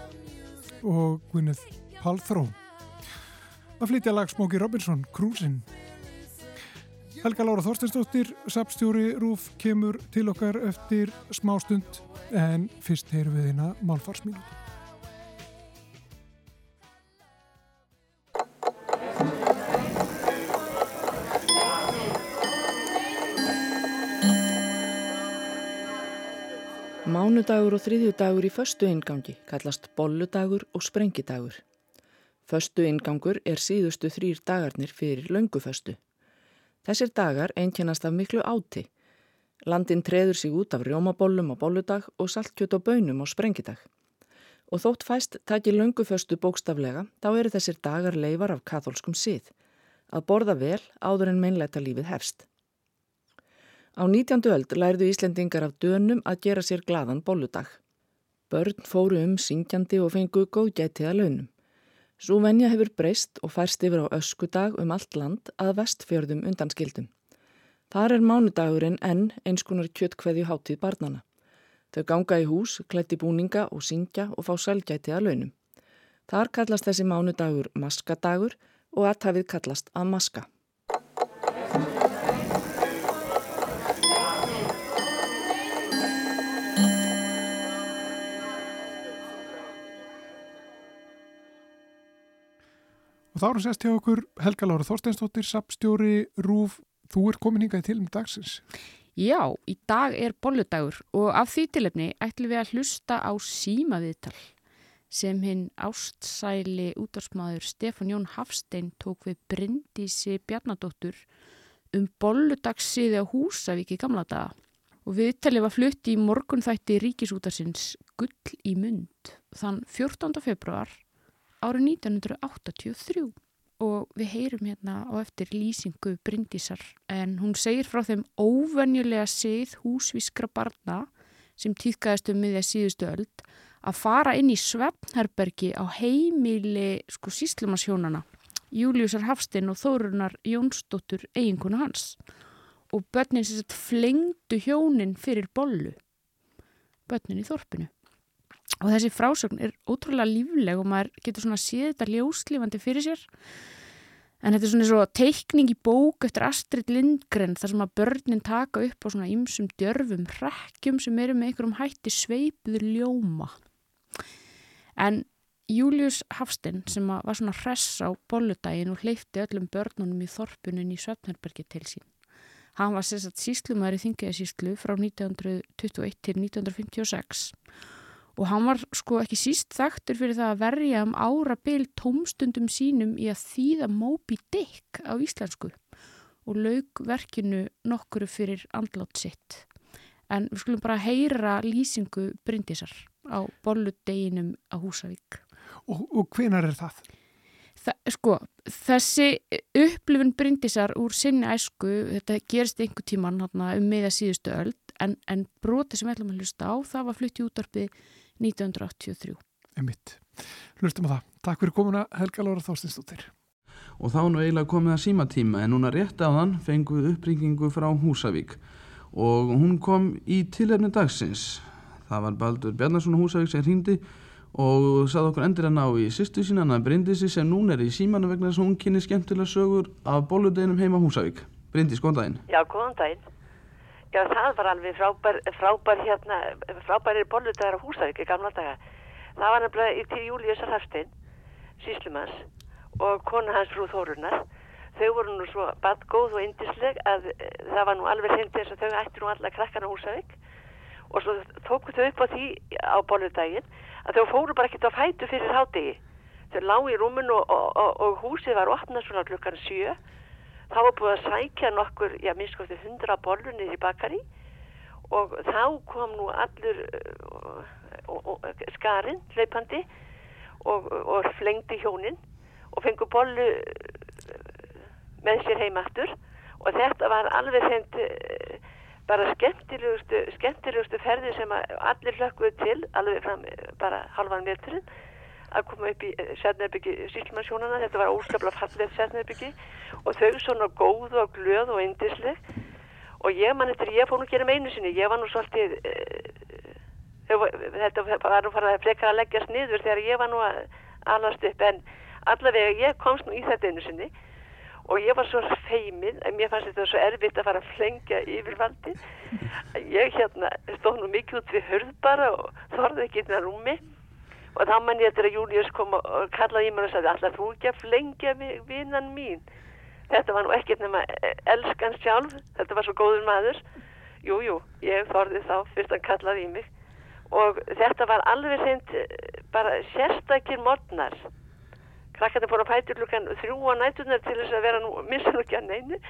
og Gwyneth Paltrow. Það flytja lag Smokey Robinson, Cruisin. Helga Lára Þorsteinsdóttir, sapstjóri Rúf, kemur til okkar eftir smá stund en fyrst heyrum við hérna málfarsmínúti. Mánudagur og þriðjudagur í föstu ingangi kallast bolludagur og sprengidagur. Föstu ingangur er síðustu þrýr dagarnir fyrir lönguföstu. Þessir dagar einkennast af miklu áti. Landin treður sig út af rjómabollum á bolludag og saltkjöt og bönum á sprengidag. Og þótt fæst taki lönguföstu bókstaflega, þá eru þessir dagar leifar af katholskum sið. Að borða vel áður en meinleita lífið hefst. Á 19. öld lærðu Íslendingar af dönum að gera sér gladan bolludag. Börn fóru um syngjandi og fengu góðgæti að launum. Svo venja hefur breyst og færst yfir á öskudag um allt land að vestfjörðum undan skildum. Þar er mánudagurinn enn einskonar kjöttkveðju hátíð barnana. Þau ganga í hús, klætti búninga og syngja og fá sælgæti að launum. Þar kallast þessi mánudagur maskadagur og aðtafið kallast að maska. Og þá erum sérst hjá okkur Helga Lára Þorsteinsdóttir, sapstjóri Rúf, þú er komin hingað til um dagsins. Já, í dag er bolludagur og af því tilefni ætlum við að hlusta á símaviðtal sem hinn ástsæli útvarsmaður Stefán Jón Hafstein tók við Bryndísi Bjarnadóttur um bolludagssiði á Húsavík í gamla daga. Og viðtalið var flutt í morgunþætti Ríkisútarsins Gull í mund þann 14. februar árið 1983 og við heyrum hérna á eftir lýsingu Bryndísar en hún segir frá þeim óvenjulega sið húsvískra barna sem týðkaðist um miðja síðustu öld að fara inn í Svefnherbergi á heimili sko síslumasjónana Júliusar Hafstinn og Þórunar Jónsdóttur eiginkonu hans. Og börnin sem flengdu hjónin fyrir bollu börnin í þorpinu og þessi frásögn er ótrúlega lífleg og maður getur svona séð þetta ljóslífandi fyrir sér. En þetta er svona svo teikning í bók eftir Astrid Lindgren þar sem að börnin taka upp á svona ymsum djörfum rekkjum sem eru með einhverjum hætti sveipuður ljóma. En Július Hafstinn sem var svona hress á bolludaginn og hleyfti öllum börnunum í þorpunum í Svefnherbergi til sín. Hann var sérsagt síslumæður í Þingiðasíslu frá 1921 til 1956 Og hann var sko ekki síst þekktur fyrir það að verja um ára byl tómstundum sínum í að þýða Moby Dick á íslensku og laug verkinu nokkuru fyrir andlátt sitt. En við skulum bara heyra lýsingu Bryndisar á bolludeginum á Húsavík. Og, og hvenar er það? Þa, sko, þessi upplifun Bryndisar úr sinni æsku, þetta gerist einhver tíman um miða síðustu öld, en, en broti sem við ætlum að hlusta á, það var flutt í útdarpið 1983. Einmitt. Hlustum á það. Takk fyrir komuna Helga Lára Þorstinsdóttir. Og þá nú eiginlega komið að símatíma en núna rétt á þann fengum við uppringingu frá Húsavík og hún kom í tilefni dagsins. Það var Baldur Bjarnarsson Húsavík sem hindi og sað okkur endur að ná í sýstu sína að Bryndisi sem núna er í símanu vegna þess að hún kynni skemmtilega sögur af bóludeginum heima Húsavík. Bryndis, góðan daginn. Já, góðan daginn. Já, það var alveg frábær, frábær hérna, frábærir bolludagar á Húsavík í gamla daga. Það var nefnilega til Júliusar Hafstein, síslumans og kona hans frú Þórunar. Þau voru nú svo bad góð og indisleg að e, það var nú alveg hindi þess að þau ætti nú alla krakkan á Húsavík og svo tóku þau upp á því á bolludaginn að þau fóru bara ekkert á fætu fyrir hádegi. Þau lág í rúmun og, og, og, og húsið var opnað svona klukkan sjö þá var búið að sækja nokkur, já minnst skoði hundra bollunir í bakari og þá kom nú allur uh, skarinn hlaupandi og, og flengdi hjónin og fengu bollu með sér heimaftur og þetta var alveg þend uh, bara skemmtilegustu, skemmtilegustu ferði sem allir hlökkuðu til alveg fram bara halvan metrinn að koma upp í Sérnærbyggi sílmannsjónana, þetta var óskaplega fallið Sérnærbyggi og þau svona góð og glöð og indisleg og ég mann eftir, ég fór nú að gera með einu sinni, ég var nú svolítið uh, þetta var nú farið að frekka að leggjast niður þegar ég var nú að alast upp. En allavega ég komst nú í þetta einu sinni. Og ég var svo feimin en mér fannst þetta svo erfitt að fara að flengja yfir valdi ég hérna stóð nú mikið út við hörð bara og þorði ekki inn að rúmi og þá mann ég eftir að Július kom og- kallaði í mér og sagði allar þú ekki að flengja vinnan mín? Þetta var nú ekkert nema eh, elskan sjálf. Þetta var svo góður maður. Jú, jú, ég þorði þá fyrst hann kallaði í mig. Og þetta var alveg seint eh, bara sérstakir modnar krakkarnir fóru að fæti klukkan þrjú á nætunar til þess að vera nú að neinu.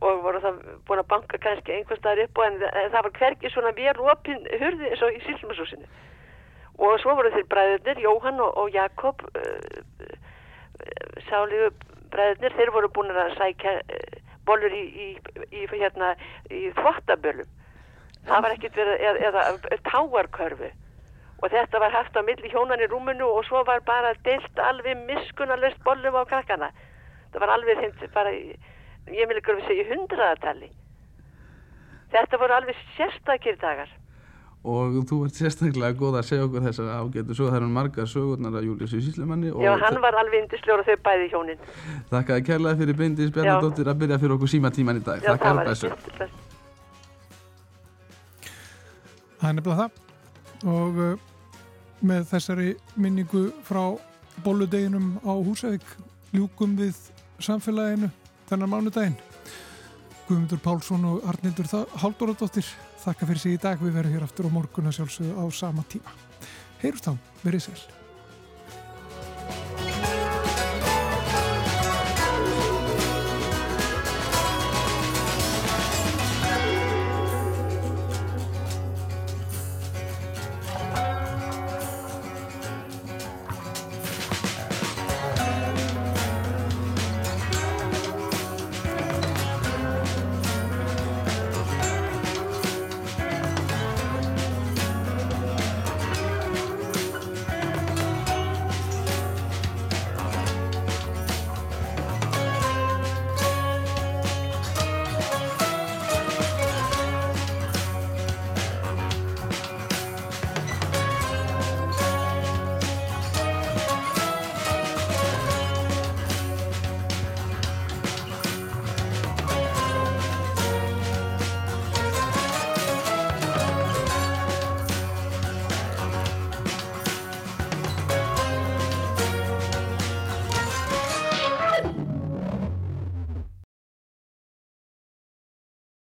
Og voru það búin að banka kannski einhvers staðar upp og en, það var hvergi svona vel opinn hurði eins og í Silsumarsúsinu og svo voru þeir bræðurnir, Jóhann og, og Jakob uh, uh, sáliðu bræðurnir, þeir voru búin að sækja uh, bollur í, í, í, hérna, í þvottabölum. Það var ekkert verið eða, eða táarkörfu. Og þetta var haft á milli hjónan í rúminu og svo var bara deilt alveg miskunarlist bollum á krakkana. Það var alveg hint bara ég vil ekki segja í hundraðatali. Þetta voru alveg sérstakir dagar og þú ert sérstaklega góð að segja okkur þessar ágætu sögur, það eru margar sögurnar að Július í Síslumanni og já, hann var alveg indisljór og þau bæði hjónin. Þakkaði kærlega fyrir Bryndís Bjarnadóttir að byrja fyrir okkur símatíman í dag. Já, það þakkaði var blessu ekki bless. Það er nefnilega það. Og uh, með þessari minningu frá bóludeginum á Húsavík ljúkum við samfélaginu þennan mánudaginn. Guðmundur Pálsson og Arnildur Halldóradóttir þakka fyrir sig í dag. Við verðum hér aftur á morgun að sjálfsögðu á sama tíma. Heyrust þá, verið sér.